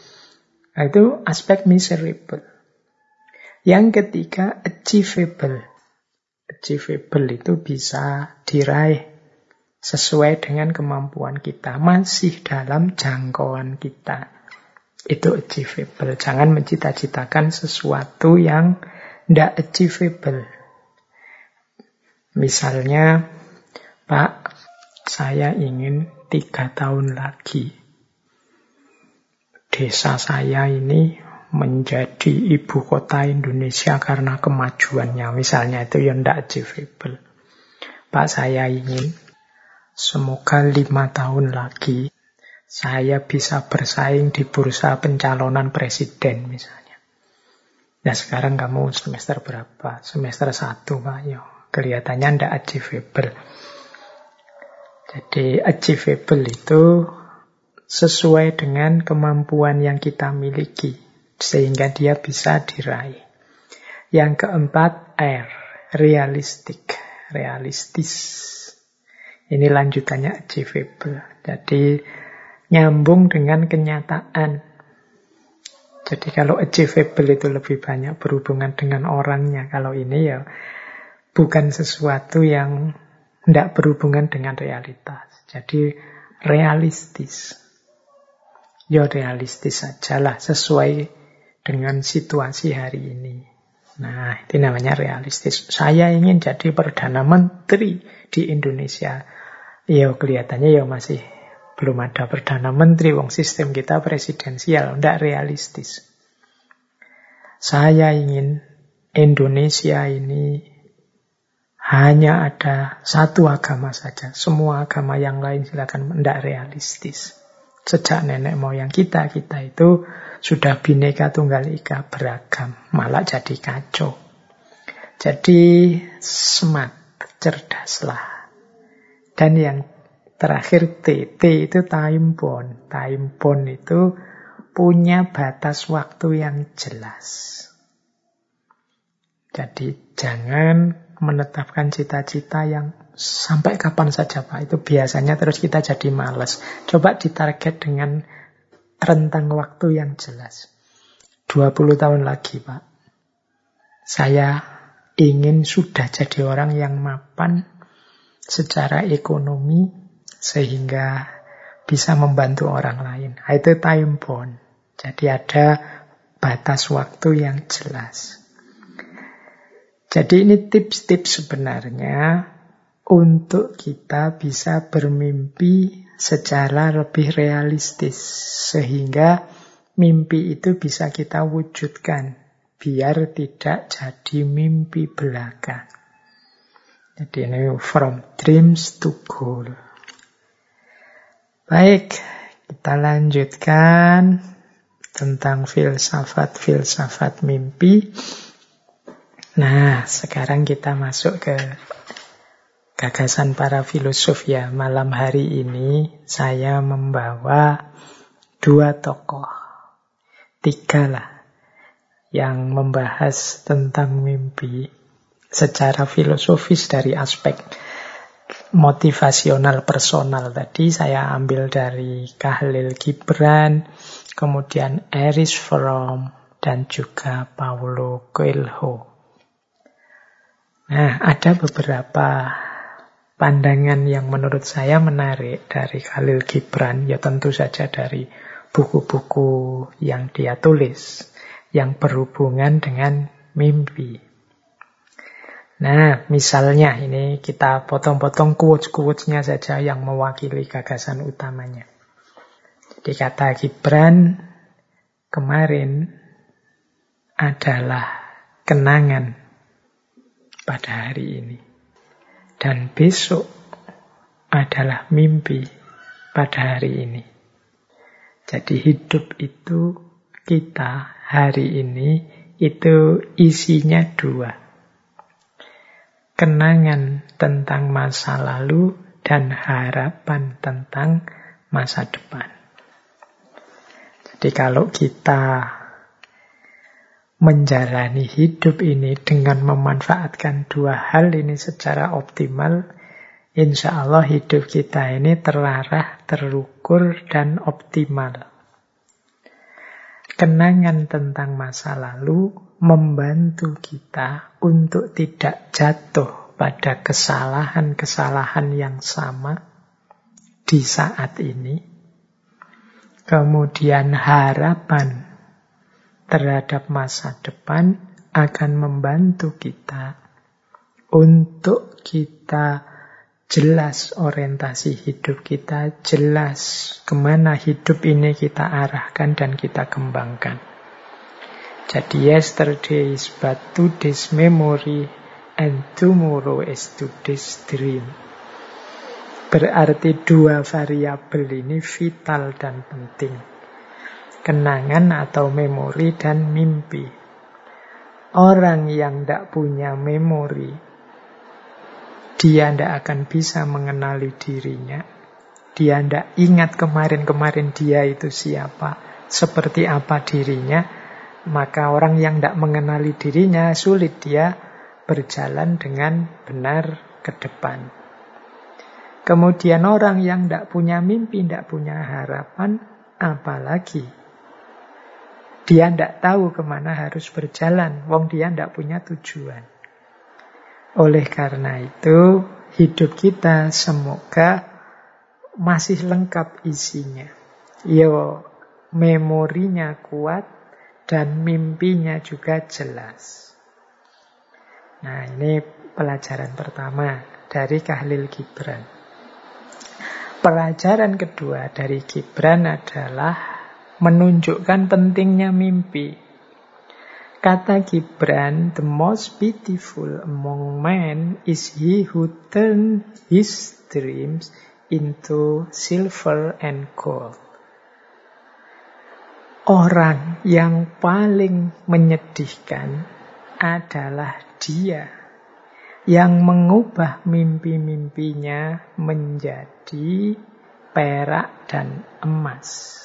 Nah, itu aspek miserable. Yang ketiga achievable. Achievable itu bisa diraih sesuai dengan kemampuan kita, masih dalam jangkauan kita. Itu achievable. Jangan mencita-citakan sesuatu yang tidak achievable. Misalnya, Pak, saya ingin tiga tahun lagi desa saya ini menjadi ibu kota Indonesia karena kemajuannya. Misalnya itu yang tidak achievable. Pak saya ingin semoga lima tahun lagi saya bisa bersaing di bursa pencalonan presiden misalnya. Nah sekarang kamu semester berapa? Semester satu Pak. Yo, kelihatannya tidak achievable. Jadi achievable itu sesuai dengan kemampuan yang kita miliki sehingga dia bisa diraih. Yang keempat, R, realistik, realistis. Ini lanjutannya achievable. Jadi nyambung dengan kenyataan. Jadi kalau achievable itu lebih banyak berhubungan dengan orangnya. Kalau ini ya bukan sesuatu yang tidak berhubungan dengan realitas. Jadi realistis. Ya realistis sajalah sesuai dengan situasi hari ini. Nah, itu namanya realistis. Saya ingin jadi Perdana Menteri di Indonesia. Ya, kelihatannya ya masih belum ada Perdana Menteri, wong sistem kita presidensial, tidak realistis. Saya ingin Indonesia ini hanya ada satu agama saja. Semua agama yang lain silakan tidak realistis. Sejak nenek moyang kita, kita itu sudah bineka tunggal ika beragam. Malah jadi kacau. Jadi smart, cerdaslah. Dan yang Terakhir T, T itu time bond. Time bond itu punya batas waktu yang jelas. Jadi jangan menetapkan cita-cita yang sampai kapan saja Pak. Itu biasanya terus kita jadi males. Coba ditarget dengan rentang waktu yang jelas. 20 tahun lagi Pak. Saya ingin sudah jadi orang yang mapan secara ekonomi, sehingga bisa membantu orang lain. Nah, itu time bond. Jadi ada batas waktu yang jelas. Jadi ini tips-tips sebenarnya untuk kita bisa bermimpi secara lebih realistis. Sehingga mimpi itu bisa kita wujudkan. Biar tidak jadi mimpi belaka. Jadi ini from dreams to goal. Baik, kita lanjutkan tentang filsafat-filsafat mimpi. Nah, sekarang kita masuk ke gagasan para filosof ya. Malam hari ini saya membawa dua tokoh, tiga lah, yang membahas tentang mimpi secara filosofis dari aspek motivasional personal tadi saya ambil dari Kahlil Gibran, kemudian Erich Fromm, dan juga Paulo Coelho. Nah, ada beberapa pandangan yang menurut saya menarik dari Khalil Gibran, ya tentu saja dari buku-buku yang dia tulis, yang berhubungan dengan mimpi. Nah, misalnya ini kita potong-potong quotes-quotesnya saja yang mewakili gagasan utamanya. Jadi kata Gibran kemarin adalah kenangan pada hari ini. Dan besok adalah mimpi pada hari ini. Jadi hidup itu kita hari ini itu isinya dua kenangan tentang masa lalu dan harapan tentang masa depan. Jadi kalau kita menjalani hidup ini dengan memanfaatkan dua hal ini secara optimal, insya Allah hidup kita ini terarah, terukur, dan optimal. Kenangan tentang masa lalu membantu kita untuk tidak jatuh pada kesalahan-kesalahan yang sama di saat ini. Kemudian harapan terhadap masa depan akan membantu kita untuk kita jelas orientasi hidup kita, jelas ke mana hidup ini kita arahkan dan kita kembangkan. Jadi yesterday is but today's memory and tomorrow is today's dream. Berarti dua variabel ini vital dan penting. Kenangan atau memori dan mimpi. Orang yang tidak punya memori, dia tidak akan bisa mengenali dirinya. Dia tidak ingat kemarin-kemarin dia itu siapa, seperti apa dirinya. Maka orang yang tidak mengenali dirinya, sulit dia berjalan dengan benar ke depan. Kemudian orang yang tidak punya mimpi, tidak punya harapan, apalagi dia tidak tahu ke mana harus berjalan. Wong dia tidak punya tujuan. Oleh karena itu, hidup kita semoga masih lengkap isinya. Yo, memorinya kuat dan mimpinya juga jelas. Nah, ini pelajaran pertama dari Kahlil Gibran. Pelajaran kedua dari Gibran adalah menunjukkan pentingnya mimpi. Kata Gibran, the most beautiful among men is he who turn his dreams into silver and gold. Orang yang paling menyedihkan adalah dia yang mengubah mimpi-mimpinya menjadi perak dan emas.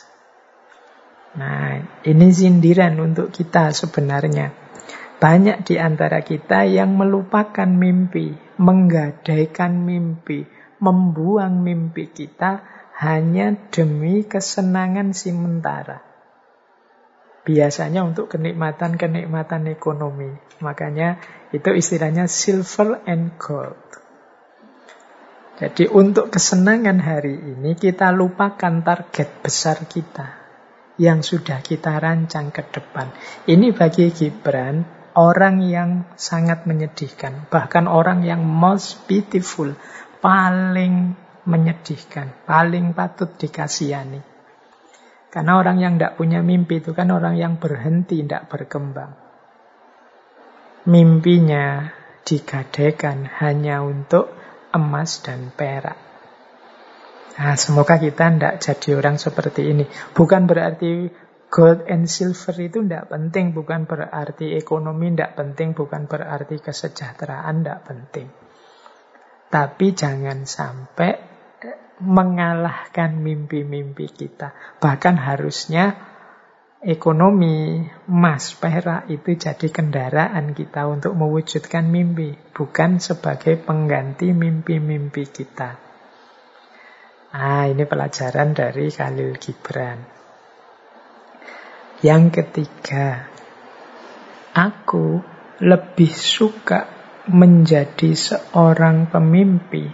Nah, ini sindiran untuk kita sebenarnya. Banyak di antara kita yang melupakan mimpi, menggadaikan mimpi, membuang mimpi kita hanya demi kesenangan sementara. Biasanya untuk kenikmatan-kenikmatan ekonomi. Makanya itu istilahnya silver and gold. Jadi untuk kesenangan hari ini kita lupakan target besar kita yang sudah kita rancang ke depan. Ini bagi Gibran orang yang sangat menyedihkan, bahkan orang yang most beautiful, paling menyedihkan, paling patut dikasihani. Karena orang yang tidak punya mimpi itu kan orang yang berhenti, tidak berkembang mimpinya digadaikan hanya untuk emas dan perak. Nah, semoga kita tidak jadi orang seperti ini. Bukan berarti gold and silver itu tidak penting, bukan berarti ekonomi tidak penting, bukan berarti kesejahteraan tidak penting. Tapi jangan sampai mengalahkan mimpi-mimpi kita. Bahkan harusnya ekonomi, emas, perak itu jadi kendaraan kita untuk mewujudkan mimpi, bukan sebagai pengganti mimpi-mimpi kita. Ah, ini pelajaran dari Khalil Gibran. Yang ketiga, aku lebih suka menjadi seorang pemimpi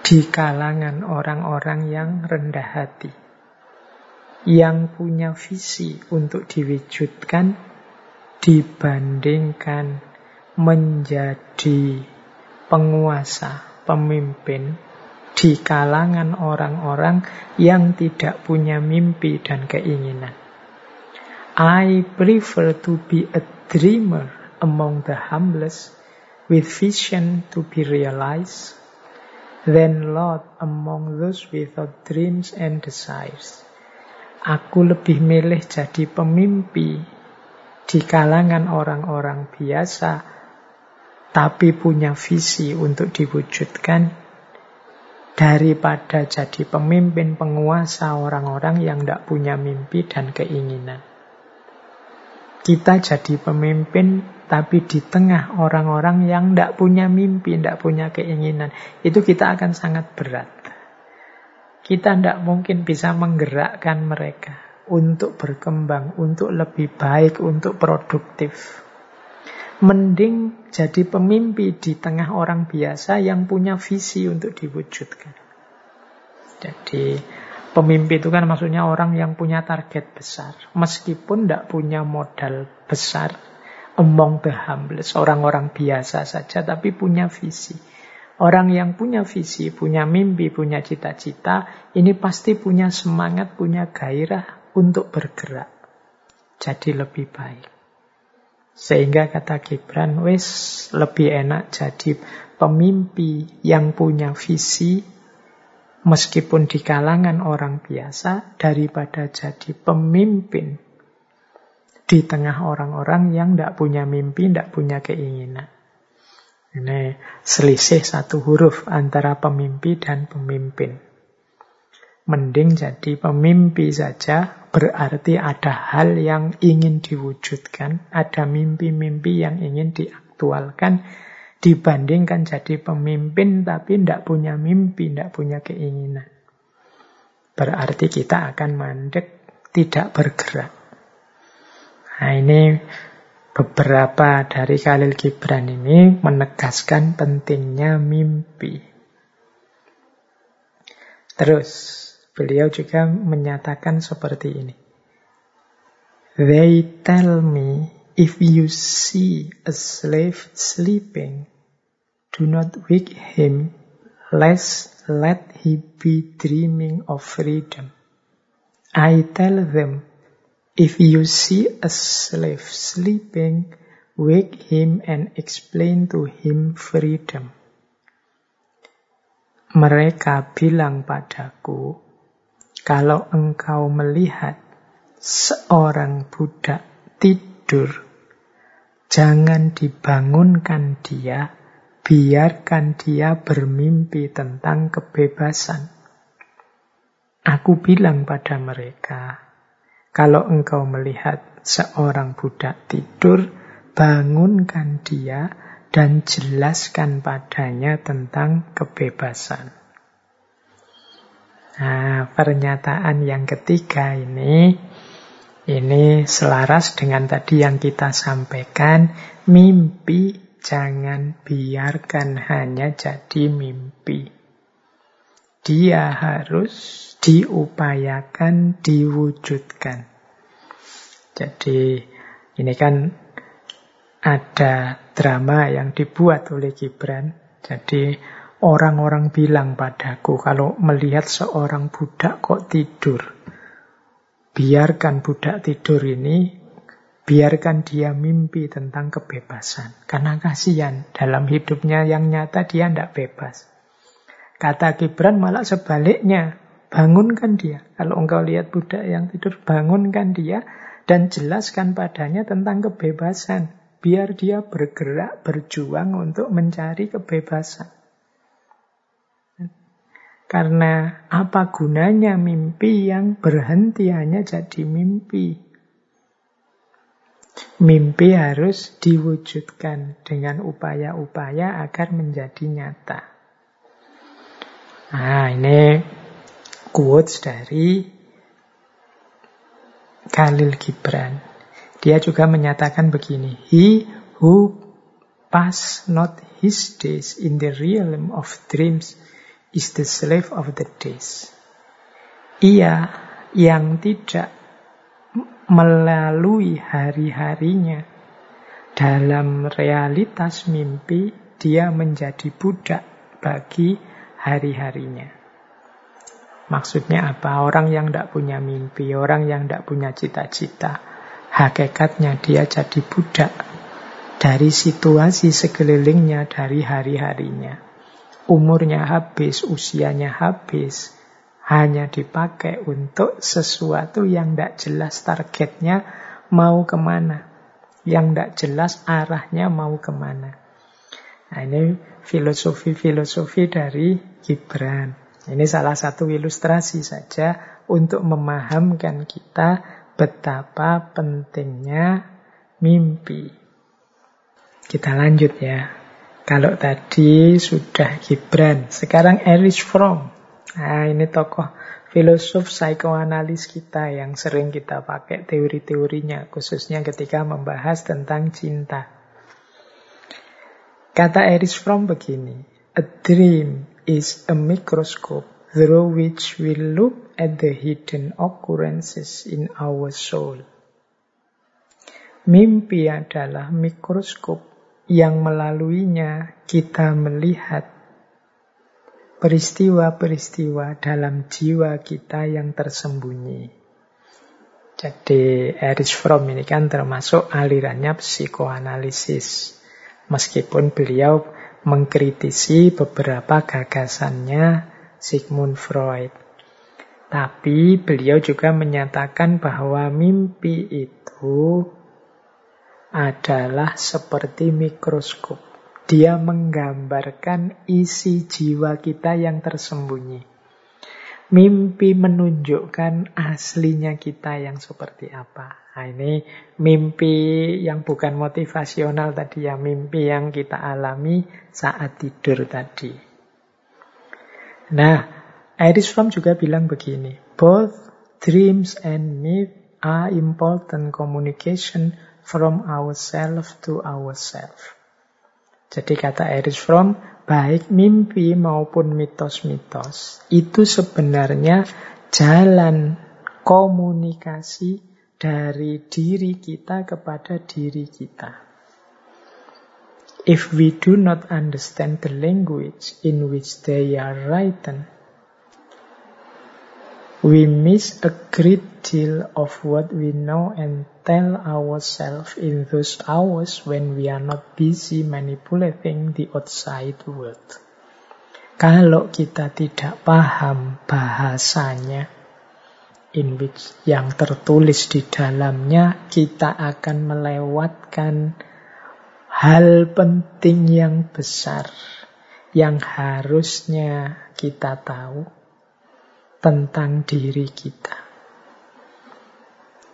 di kalangan orang-orang yang rendah hati yang punya visi untuk diwujudkan dibandingkan menjadi penguasa, pemimpin di kalangan orang-orang yang tidak punya mimpi dan keinginan. I prefer to be a dreamer among the humblest with vision to be realized than Lord among those without dreams and desires. Aku lebih milih jadi pemimpi di kalangan orang-orang biasa, tapi punya visi untuk diwujudkan, daripada jadi pemimpin penguasa orang-orang yang tidak punya mimpi dan keinginan. Kita jadi pemimpin, tapi di tengah orang-orang yang tidak punya mimpi, tidak punya keinginan, itu kita akan sangat berat. Kita tidak mungkin bisa menggerakkan mereka untuk berkembang, untuk lebih baik, untuk produktif. Mending jadi pemimpi di tengah orang biasa yang punya visi untuk diwujudkan. Jadi Pemimpi itu kan maksudnya orang yang punya target besar. Meskipun tidak punya modal besar, among the humblest, orang-orang biasa saja, tapi punya visi. Orang yang punya visi, punya mimpi, punya cita-cita, ini pasti punya semangat, punya gairah untuk bergerak. Jadi lebih baik. Sehingga kata Gibran, wes lebih enak jadi pemimpi yang punya visi, meskipun di kalangan orang biasa daripada jadi pemimpin di tengah orang-orang yang tidak punya mimpi, tidak punya keinginan. Ini selisih satu huruf antara pemimpi dan pemimpin. Mending jadi pemimpi saja, berarti ada hal yang ingin diwujudkan, ada mimpi-mimpi yang ingin diaktualkan, dibandingkan jadi pemimpin tapi tidak punya mimpi, tidak punya keinginan. Berarti kita akan mandek, tidak bergerak. Nah ini beberapa dari Khalil Gibran ini menegaskan pentingnya mimpi. Terus beliau juga menyatakan seperti ini. They tell me If you see a slave sleeping, do not wake him, lest let he be dreaming of freedom. I tell them, if you see a slave sleeping, wake him and explain to him freedom. Mereka bilang padaku, kalau engkau melihat seorang budak tidur Jangan dibangunkan dia, biarkan dia bermimpi tentang kebebasan. Aku bilang pada mereka, kalau engkau melihat seorang budak tidur, bangunkan dia dan jelaskan padanya tentang kebebasan. Nah, pernyataan yang ketiga ini ini selaras dengan tadi yang kita sampaikan, mimpi jangan biarkan hanya jadi mimpi. Dia harus diupayakan, diwujudkan. Jadi ini kan ada drama yang dibuat oleh Gibran. Jadi orang-orang bilang padaku kalau melihat seorang budak kok tidur biarkan budak tidur ini, biarkan dia mimpi tentang kebebasan. Karena kasihan, dalam hidupnya yang nyata dia tidak bebas. Kata Gibran malah sebaliknya, bangunkan dia. Kalau engkau lihat budak yang tidur, bangunkan dia dan jelaskan padanya tentang kebebasan. Biar dia bergerak, berjuang untuk mencari kebebasan. Karena apa gunanya mimpi yang berhenti hanya jadi mimpi? Mimpi harus diwujudkan dengan upaya-upaya agar menjadi nyata. Nah, ini quotes dari Khalil Gibran. Dia juga menyatakan begini, He who pass not his days in the realm of dreams is the slave of the days. Ia yang tidak melalui hari-harinya dalam realitas mimpi, dia menjadi budak bagi hari-harinya. Maksudnya apa? Orang yang tidak punya mimpi, orang yang tidak punya cita-cita, hakikatnya dia jadi budak dari situasi sekelilingnya, dari hari-harinya umurnya habis, usianya habis, hanya dipakai untuk sesuatu yang tidak jelas targetnya mau ke mana, yang tidak jelas arahnya mau ke mana. Nah, ini filosofi-filosofi dari Gibran. Ini salah satu ilustrasi saja untuk memahamkan kita betapa pentingnya mimpi. Kita lanjut ya. Kalau tadi sudah Gibran, sekarang Erich Fromm. Nah, ini tokoh filosof psikoanalis kita yang sering kita pakai teori-teorinya, khususnya ketika membahas tentang cinta. Kata Erich Fromm begini, A dream is a microscope through which we look at the hidden occurrences in our soul. Mimpi adalah mikroskop yang melaluinya kita melihat peristiwa-peristiwa dalam jiwa kita yang tersembunyi. Jadi Erich Fromm ini kan termasuk alirannya psikoanalisis. Meskipun beliau mengkritisi beberapa gagasannya Sigmund Freud. Tapi beliau juga menyatakan bahwa mimpi itu adalah seperti mikroskop. Dia menggambarkan isi jiwa kita yang tersembunyi. Mimpi menunjukkan aslinya kita yang seperti apa. Nah, ini mimpi yang bukan motivasional tadi ya, mimpi yang kita alami saat tidur tadi. Nah, Erich Fromm juga bilang begini, both dreams and myth are important communication from ourselves to ourselves. Jadi kata Erich Fromm, baik mimpi maupun mitos-mitos itu sebenarnya jalan komunikasi dari diri kita kepada diri kita. If we do not understand the language in which they are written, we miss a great deal of what we know and tell ourselves in those hours when we are not busy manipulating the outside world. Kalau kita tidak paham bahasanya, in which yang tertulis di dalamnya, kita akan melewatkan hal penting yang besar yang harusnya kita tahu tentang diri kita.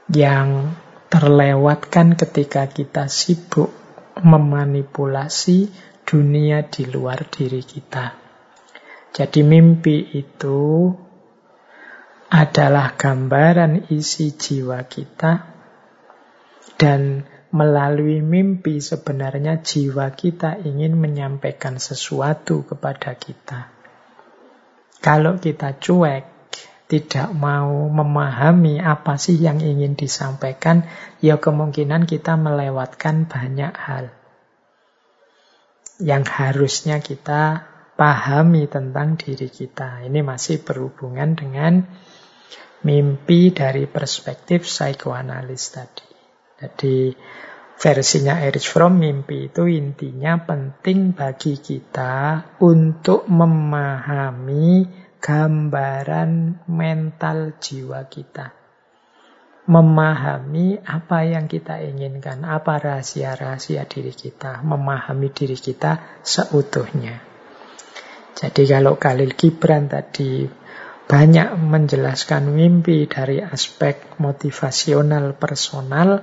Yang terlewatkan ketika kita sibuk memanipulasi dunia di luar diri kita. Jadi mimpi itu adalah gambaran isi jiwa kita dan melalui mimpi sebenarnya jiwa kita ingin menyampaikan sesuatu kepada kita. Kalau kita cuek, tidak mau memahami apa sih yang ingin disampaikan, ya kemungkinan kita melewatkan banyak hal yang harusnya kita pahami tentang diri kita. Ini masih berhubungan dengan mimpi dari perspektif psikoanalis tadi. Jadi versinya Erich Fromm mimpi itu intinya penting bagi kita untuk memahami gambaran mental jiwa kita. Memahami apa yang kita inginkan, apa rahasia-rahasia diri kita, memahami diri kita seutuhnya. Jadi kalau Khalil Gibran tadi banyak menjelaskan mimpi dari aspek motivasional personal,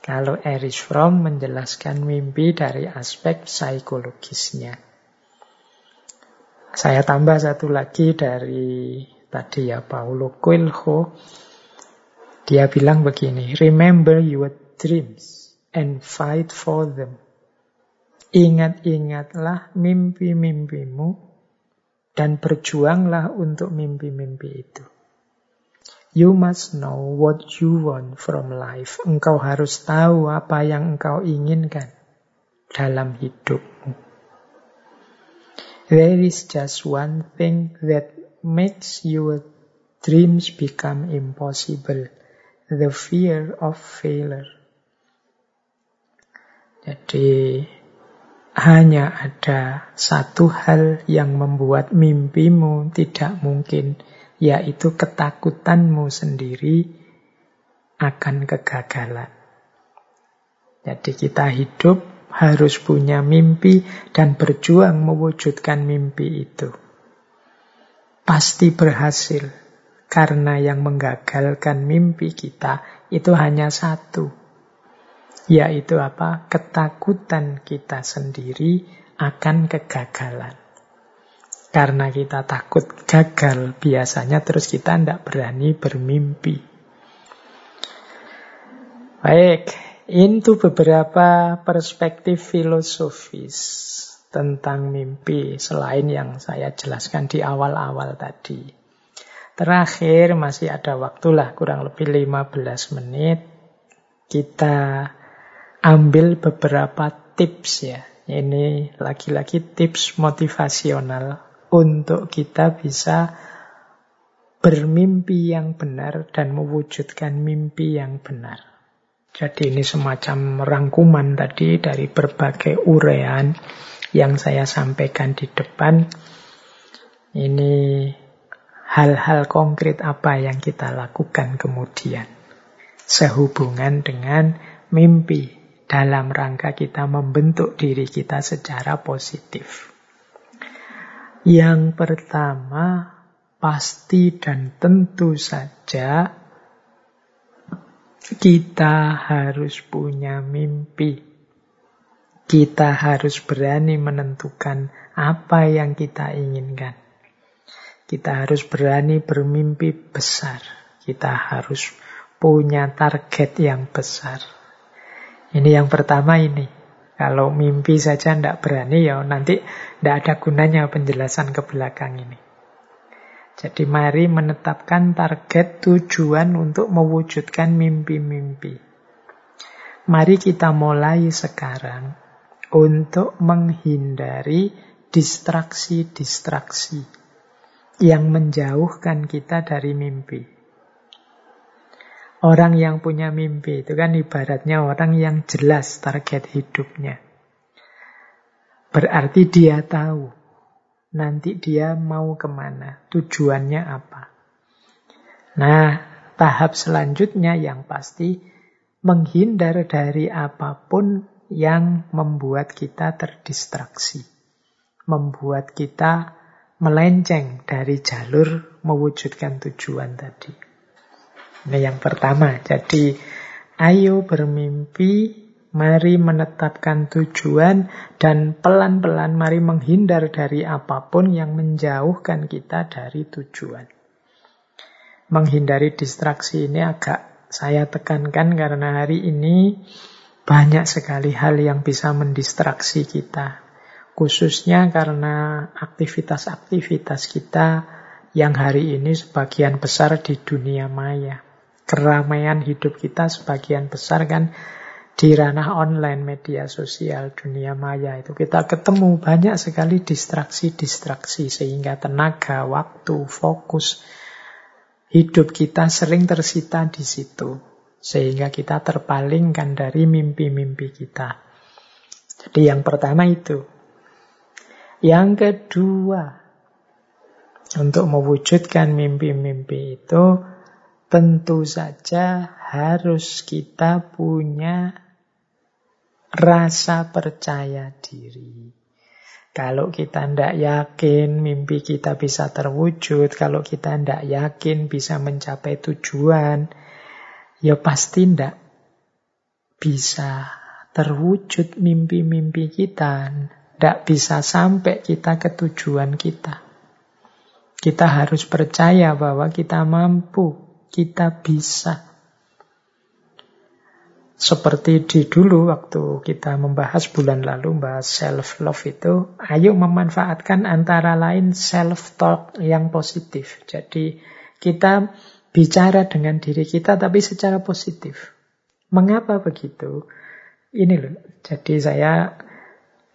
kalau Erich Fromm menjelaskan mimpi dari aspek psikologisnya. Saya tambah satu lagi dari tadi ya Paulo Coelho. Dia bilang begini, remember your dreams and fight for them. Ingat-ingatlah mimpi-mimpimu dan berjuanglah untuk mimpi-mimpi itu. You must know what you want from life. Engkau harus tahu apa yang engkau inginkan dalam hidupmu. There is just one thing that makes your dreams become impossible. The fear of failure. Jadi hanya ada satu hal yang membuat mimpimu tidak mungkin, yaitu ketakutanmu sendiri akan kegagalan. Jadi kita hidup harus punya mimpi dan berjuang mewujudkan mimpi itu. Pasti berhasil, karena yang menggagalkan mimpi kita itu hanya satu, yaitu apa? Ketakutan kita sendiri akan kegagalan. Karena kita takut gagal, biasanya terus kita tidak berani bermimpi. Baik, itu beberapa perspektif filosofis tentang mimpi selain yang saya jelaskan di awal-awal tadi. Terakhir masih ada waktulah kurang lebih 15 menit. Kita ambil beberapa tips ya. Ini lagi-lagi tips motivasional untuk kita bisa bermimpi yang benar dan mewujudkan mimpi yang benar. Jadi ini semacam rangkuman tadi dari berbagai urean yang saya sampaikan di depan. Ini hal-hal konkret apa yang kita lakukan kemudian. Sehubungan dengan mimpi dalam rangka kita membentuk diri kita secara positif. Yang pertama, pasti dan tentu saja kita harus punya mimpi. Kita harus berani menentukan apa yang kita inginkan. Kita harus berani bermimpi besar. Kita harus punya target yang besar. Ini yang pertama ini. Kalau mimpi saja tidak berani ya nanti tidak ada gunanya penjelasan ke belakang ini. Jadi mari menetapkan target tujuan untuk mewujudkan mimpi-mimpi. Mari kita mulai sekarang untuk menghindari distraksi-distraksi yang menjauhkan kita dari mimpi. Orang yang punya mimpi itu kan ibaratnya orang yang jelas target hidupnya. Berarti dia tahu nanti dia mau ke mana, tujuannya apa. Nah, tahap selanjutnya yang pasti menghindar dari apa pun yang membuat kita terdistraksi, membuat kita melenceng dari jalur mewujudkan tujuan tadi. Ini yang pertama. Jadi, ayo bermimpi Mari menetapkan tujuan dan pelan-pelan mari menghindar dari apa pun yang menjauhkan kita dari tujuan. Menghindari distraksi ini agak saya tekankan karena hari ini banyak sekali hal yang bisa mendistraksi kita. Khususnya karena aktivitas-aktivitas kita yang hari ini sebagian besar di dunia maya. Keramaian hidup kita sebagian besar kan di ranah online media sosial dunia maya itu kita ketemu banyak sekali distraksi-distraksi sehingga tenaga, waktu, fokus hidup kita sering tersita di situ sehingga kita terpalingkan dari mimpi-mimpi kita. Jadi yang pertama itu. Yang kedua, untuk mewujudkan mimpi-mimpi itu tentu saja harus kita punya rasa percaya diri. Kalau kita tidak yakin mimpi kita bisa terwujud, kalau kita tidak yakin bisa mencapai tujuan, ya pasti tidak bisa terwujud mimpi-mimpi kita. Tidak bisa sampai kita ke tujuan kita. Kita harus percaya bahwa kita mampu, kita bisa. Seperti di dulu waktu kita membahas bulan lalu, bahas self-love itu, ayo memanfaatkan antara lain self-talk yang positif. Jadi kita bicara dengan diri kita tapi secara positif. Mengapa begitu? Ini loh, jadi saya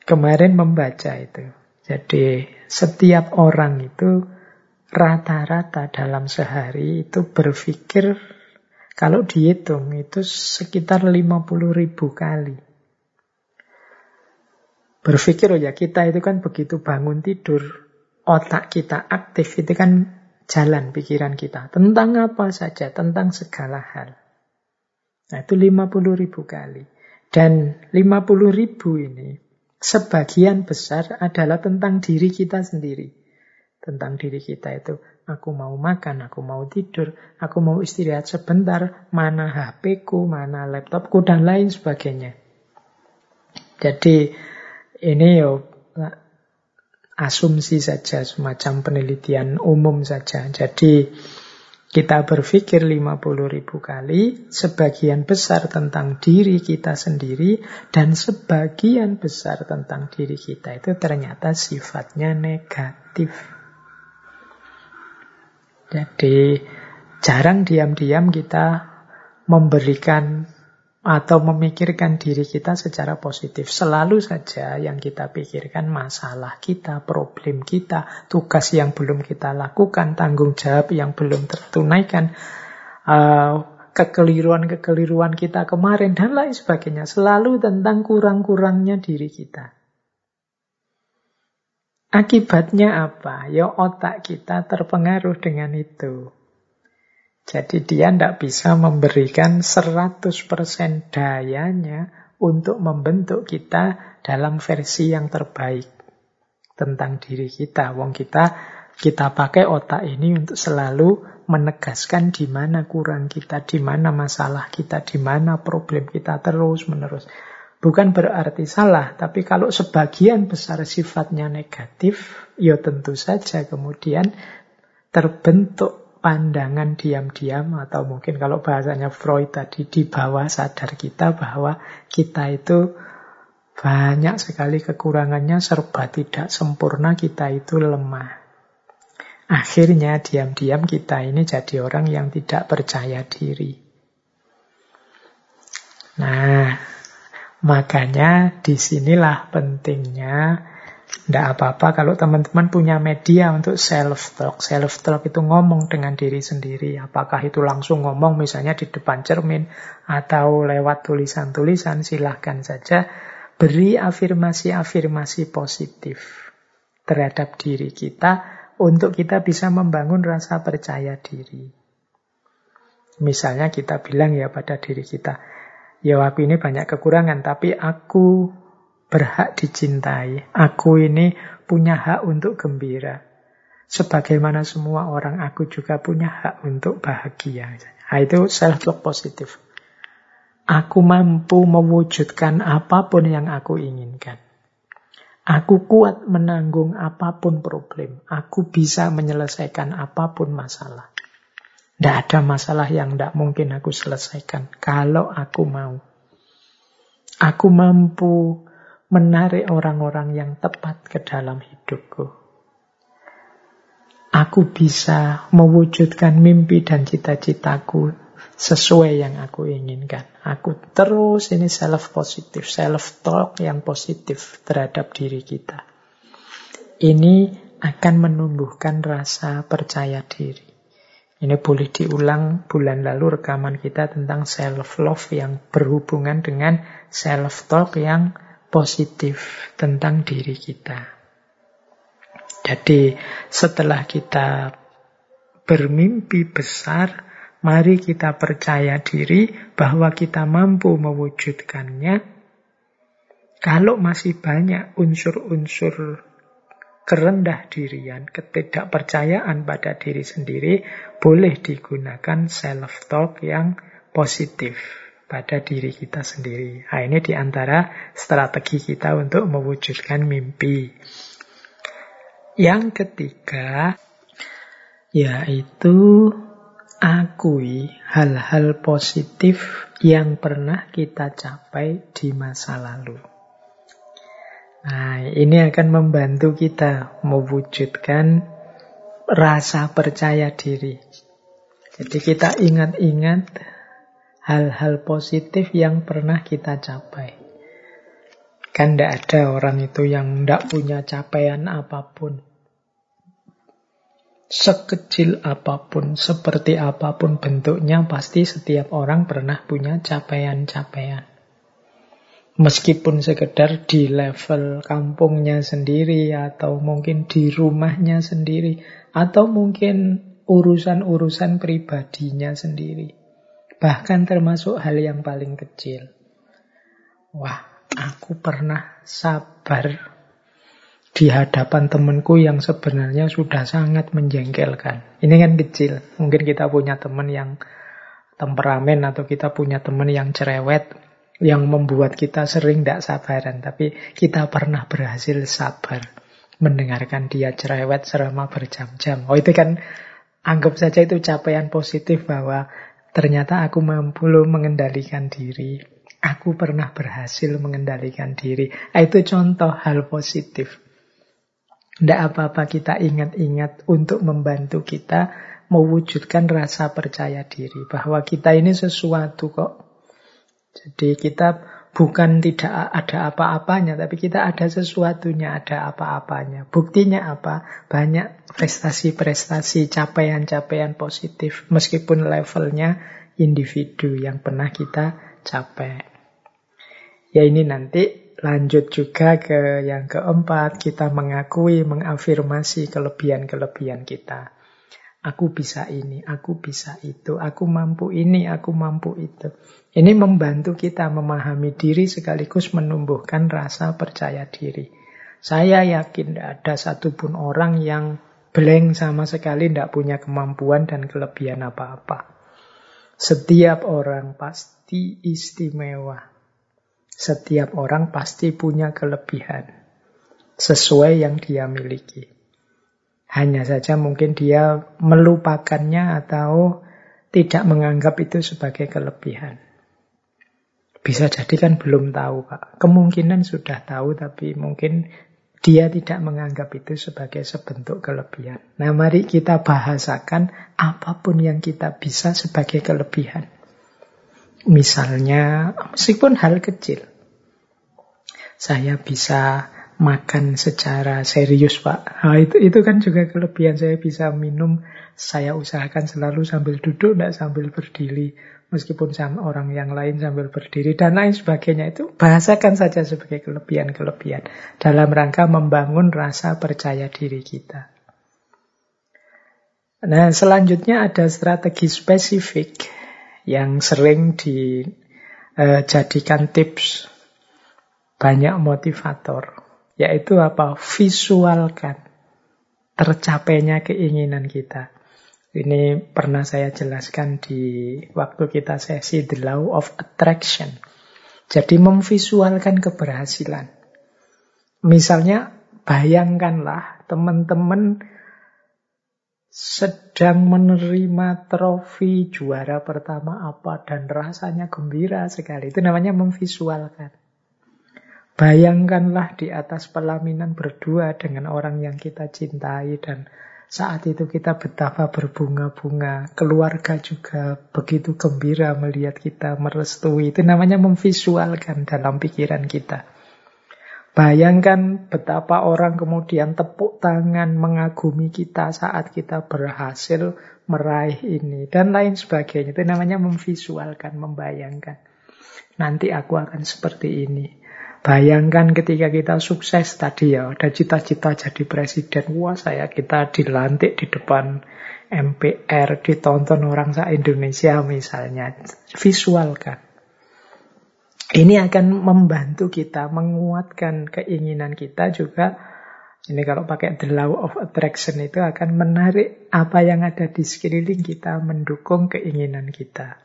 kemarin membaca itu. Jadi setiap orang itu rata-rata dalam sehari itu berpikir kalau dihitung itu sekitar 50 ribu kali. Berpikir oh ya kita itu kan begitu bangun tidur, otak kita aktif itu kan jalan pikiran kita. Tentang apa saja, tentang segala hal. Nah itu 50 ribu kali. Dan 50 ribu ini sebagian besar adalah tentang diri kita sendiri. Tentang diri kita itu Aku mau makan, aku mau tidur, aku mau istirahat sebentar, mana HP ku, mana laptopku, dan lain sebagainya. Jadi ini yo asumsi saja, semacam penelitian umum saja. Jadi Kita berpikir 50 ribu kali, sebagian besar tentang diri kita sendiri, dan sebagian besar tentang diri kita itu ternyata sifatnya negatif. Jadi jarang diam-diam kita memberikan atau memikirkan diri kita secara positif. Selalu saja yang kita pikirkan masalah kita, problem kita, tugas yang belum kita lakukan, tanggung jawab yang belum tertunaikan, uh, kekeliruan-kekeliruan kita kemarin, dan lain sebagainya. Selalu tentang kurang-kurangnya diri kita. Akibatnya apa? Ya otak kita terpengaruh dengan itu. Jadi dia tidak bisa memberikan 100% dayanya untuk membentuk kita dalam versi yang terbaik tentang diri kita. Wong kita kita pakai otak ini untuk selalu menegaskan di mana kurang kita, di mana masalah kita, di mana problem kita terus menerus. Bukan berarti salah, tapi kalau sebagian besar sifatnya negatif, ya tentu saja kemudian terbentuk pandangan diam-diam atau mungkin kalau bahasanya Freud tadi di bawah sadar kita bahwa kita itu banyak sekali kekurangannya serba tidak sempurna kita itu lemah. Akhirnya diam-diam kita ini jadi orang yang tidak percaya diri. Nah, makanya di sinilah pentingnya tidak apa-apa kalau teman-teman punya media untuk self-talk. Self-talk itu ngomong dengan diri sendiri. Apakah itu langsung ngomong misalnya di depan cermin atau lewat tulisan-tulisan, silahkan saja. Beri afirmasi-afirmasi positif terhadap diri kita untuk kita bisa membangun rasa percaya diri. Misalnya kita bilang ya pada diri kita, ya aku ini banyak kekurangan, tapi aku berhak dicintai. Aku ini punya hak untuk gembira. Sebagaimana semua orang, aku juga punya hak untuk bahagia. Nah, itu self-talk positif. Aku mampu mewujudkan apa pun yang aku inginkan. Aku kuat menanggung apa pun problem. Aku bisa menyelesaikan apa pun masalah. Tidak ada masalah yang tidak mungkin aku selesaikan kalau aku mau. Aku mampu menarik orang-orang yang tepat ke dalam hidupku. Aku bisa mewujudkan mimpi dan cita-citaku sesuai yang aku inginkan. Aku terus ini self-positif, self-talk yang positif terhadap diri kita. Ini akan menumbuhkan rasa percaya diri. Ini boleh diulang bulan lalu rekaman kita tentang self-love yang berhubungan dengan self-talk yang positif tentang diri kita. Jadi setelah kita bermimpi besar, mari kita percaya diri bahwa kita mampu mewujudkannya. Kalau masih banyak unsur-unsur kerendah dirian, ketidakpercayaan pada diri sendiri, boleh digunakan self-talk yang positif pada diri kita sendiri. Nah, ini di antara strategi kita untuk mewujudkan mimpi. Yang ketiga, yaitu akui hal-hal positif yang pernah kita capai di masa lalu. Nah, ini akan membantu kita mewujudkan rasa percaya diri. Jadi kita ingat-ingat hal-hal positif yang pernah kita capai. Kan tidak ada orang itu yang tidak punya capaian apa pun. Sekecil apa pun, seperti apa pun bentuknya, pasti setiap orang pernah punya capaian-capaian. Meskipun sekedar di level kampungnya sendiri, atau mungkin di rumahnya sendiri, atau mungkin urusan-urusan pribadinya sendiri. Bahkan termasuk hal yang paling kecil. Wah, aku pernah sabar di hadapan temanku yang sebenarnya sudah sangat menjengkelkan. Ini kan kecil. Mungkin kita punya teman yang temperamen atau kita punya teman yang cerewet yang membuat kita sering tidak sabaran. Tapi kita pernah berhasil sabar mendengarkan dia cerewet selama berjam-jam. Oh itu kan Anggap saja itu capaian positif bahwa ternyata aku mampu mengendalikan diri. Aku pernah berhasil mengendalikan diri. Ah, itu contoh hal positif. Tidak apa-apa kita ingat-ingat untuk membantu kita mewujudkan rasa percaya diri. Bahwa kita ini sesuatu kok. Jadi kita bukan tidak ada apa-apanya, tapi kita ada sesuatunya, ada apa-apanya. Buktinya apa? Banyak prestasi-prestasi, capaian-capaian positif, meskipun levelnya individu yang pernah kita capai. Ya ini nanti lanjut juga ke yang keempat, kita mengakui, mengafirmasi kelebihan-kelebihan kita. Aku bisa ini, aku bisa itu, aku mampu ini, aku mampu itu. Ini membantu kita memahami diri sekaligus menumbuhkan rasa percaya diri. Saya yakin tidak ada satupun orang yang blank sama sekali tidak punya kemampuan dan kelebihan apa-apa. Setiap orang pasti istimewa. Setiap orang pasti punya kelebihan sesuai yang dia miliki. Hanya saja mungkin dia melupakannya atau tidak menganggap itu sebagai kelebihan. Bisa jadi kan belum tahu, Pak. Kemungkinan sudah tahu, tapi mungkin dia tidak menganggap itu sebagai sebentuk kelebihan. Nah, mari kita bahasakan apa pun yang kita bisa sebagai kelebihan. Misalnya, meskipun hal kecil. Saya bisa makan secara serius Pak. Nah, itu itu kan juga kelebihan saya bisa minum. Saya usahakan selalu sambil duduk, tidak sambil berdiri. Meskipun sama orang yang lain sambil berdiri dan lain sebagainya itu bahasakan saja sebagai kelebihan-kelebihan dalam rangka membangun rasa percaya diri kita. Nah, selanjutnya ada strategi spesifik yang sering dijadikan tips banyak motivator yaitu apa? Visualkan tercapainya keinginan kita. Ini pernah saya jelaskan di waktu kita sesi The Law of Attraction. Jadi memvisualkan keberhasilan. Misalnya bayangkanlah teman-teman sedang menerima trofi juara pertama apa dan rasanya gembira sekali. Itu namanya memvisualkan. Bayangkanlah di atas pelaminan berdua dengan orang yang kita cintai dan saat itu kita betapa berbunga-bunga. Keluarga juga begitu gembira melihat kita merestui. Itu namanya memvisualkan dalam pikiran kita. Bayangkan betapa orang kemudian tepuk tangan mengagumi kita saat kita berhasil meraih ini dan lain sebagainya. Itu namanya memvisualkan, membayangkan. Nanti aku akan seperti ini. Bayangkan ketika kita sukses tadi ya, ada cita-cita jadi presiden. Wah saya kita dilantik di depan MPR, ditonton orang se-Indonesia misalnya. Visualkan. Ini akan membantu kita menguatkan keinginan kita juga. Ini kalau pakai the law of attraction itu akan menarik apa yang ada di sekeliling kita, mendukung keinginan kita.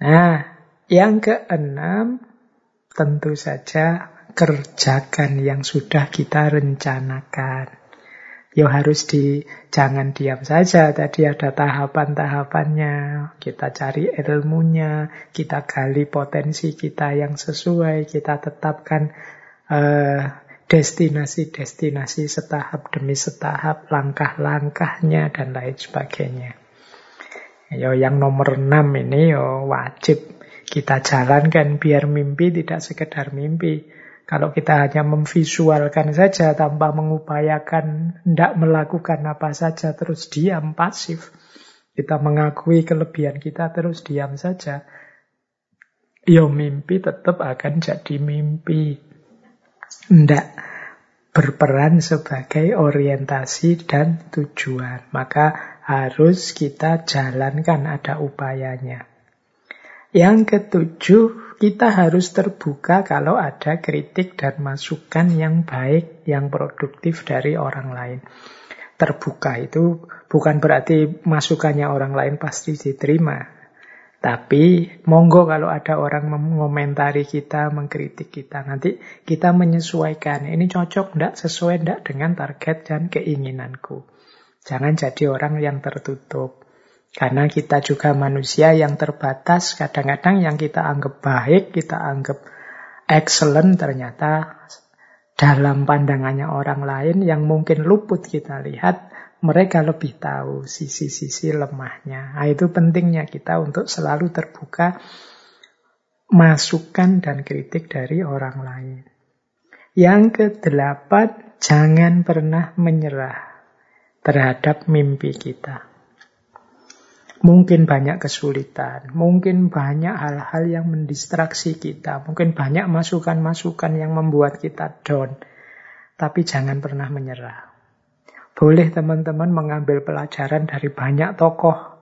Nah, yang keenam, Tentu saja kerjakan yang sudah kita rencanakan. Ya harus di jangan diam saja. Tadi ada tahapan-tahapannya. Kita cari ilmunya, kita gali potensi kita yang sesuai, kita tetapkan uh, destinasi-destinasi setahap demi setahap, langkah-langkahnya dan lain sebagainya. Yo yang nomor 6 ini yo wajib kita jalankan biar mimpi tidak sekedar mimpi. Kalau kita hanya memvisualkan saja tanpa mengupayakan, tidak melakukan apa saja, terus diam, pasif. Kita mengakui kelebihan kita, terus diam saja. Ya mimpi tetap akan jadi mimpi. Tidak berperan sebagai orientasi dan tujuan. Maka harus kita jalankan, ada upayanya. Yang ketujuh, kita harus terbuka kalau ada kritik dan masukan yang baik, yang produktif dari orang lain. Terbuka itu bukan berarti masukannya orang lain pasti diterima. Tapi monggo kalau ada orang mengomentari kita, mengkritik kita, nanti kita menyesuaikan. Ini cocok enggak, sesuai enggak dengan target dan keinginanku. Jangan jadi orang yang tertutup. Karena kita juga manusia yang terbatas. Kadang-kadang yang kita anggap baik, kita anggap excellent, ternyata dalam pandangannya orang lain yang mungkin luput kita lihat, mereka lebih tahu sisi-sisi lemahnya. Nah, itu pentingnya kita untuk selalu terbuka masukan dan kritik dari orang lain. Yang kedelapan, jangan pernah menyerah terhadap mimpi kita. Mungkin banyak kesulitan, mungkin banyak hal-hal yang mendistraksi kita, mungkin banyak masukan-masukan yang membuat kita down. Tapi jangan pernah menyerah. Boleh teman-teman mengambil pelajaran dari banyak tokoh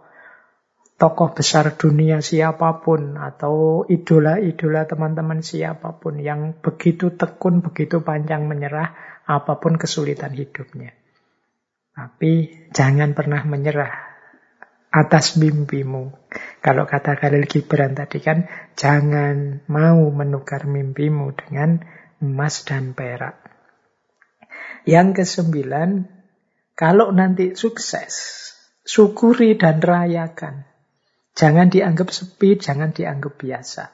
tokoh besar dunia siapa pun atau idola-idola teman-teman siapa pun yang begitu tekun, begitu panjang menyerah apa pun kesulitan hidupnya. Tapi jangan pernah menyerah atas mimpimu. Kalau kata Khalil Gibran tadi kan, jangan mau menukar mimpimu dengan emas dan perak. Yang kesembilan, kalau nanti sukses, syukuri dan rayakan. Jangan dianggap sepi, jangan dianggap biasa.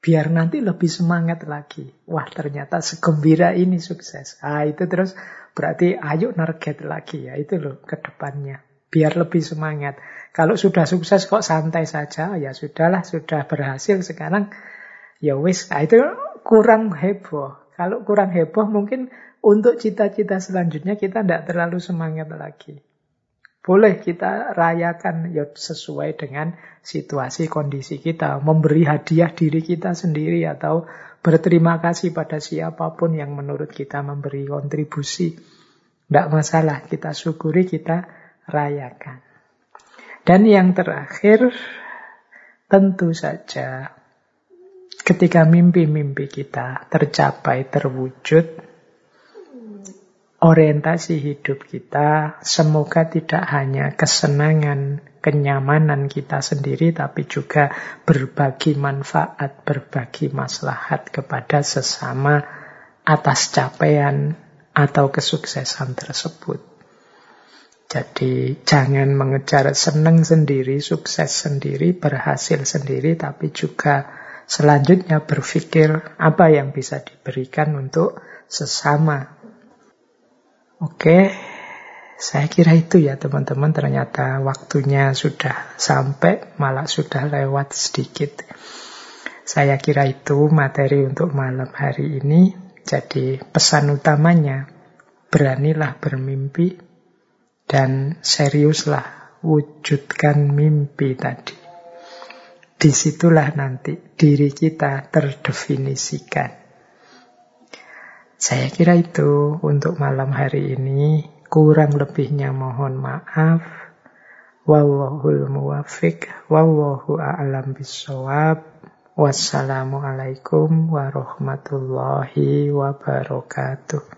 Biar nanti lebih semangat lagi. Wah ternyata segembira ini sukses. Ah itu terus Berarti ayo target lagi ya, itu loh ke depannya. Biar lebih semangat. Kalau sudah sukses kok santai saja, ya sudahlah, sudah berhasil sekarang. Ya wis, nah itu kurang heboh. Kalau kurang heboh mungkin untuk cita-cita selanjutnya kita tidak terlalu semangat lagi. Boleh kita rayakan ya sesuai dengan situasi kondisi kita. Memberi hadiah diri kita sendiri atau berterima kasih pada siapa pun yang menurut kita memberi kontribusi. Tidak masalah, kita syukuri, kita rayakan. Dan yang terakhir, tentu saja ketika mimpi-mimpi kita tercapai, terwujud, orientasi hidup kita semoga tidak hanya kesenangan, kenyamanan kita sendiri, tapi juga berbagi manfaat, berbagi maslahat kepada sesama atas capaian atau kesuksesan tersebut. Jadi jangan mengejar senang sendiri, sukses sendiri, berhasil sendiri, tapi juga selanjutnya berpikir apa yang bisa diberikan untuk sesama Oke, saya kira itu ya teman-teman. Ternyata waktunya sudah sampai, malah sudah lewat sedikit. Saya kira itu materi untuk malam hari ini. Jadi pesan utamanya, beranilah bermimpi dan seriuslah wujudkan mimpi tadi. Di situlah nanti diri kita terdefinisikan. Saya kira itu untuk malam hari ini. Kurang lebihnya mohon maaf. Wallahul muwafiq. Wallahu a'lam bisawab. Wassalamualaikum warahmatullahi wabarakatuh.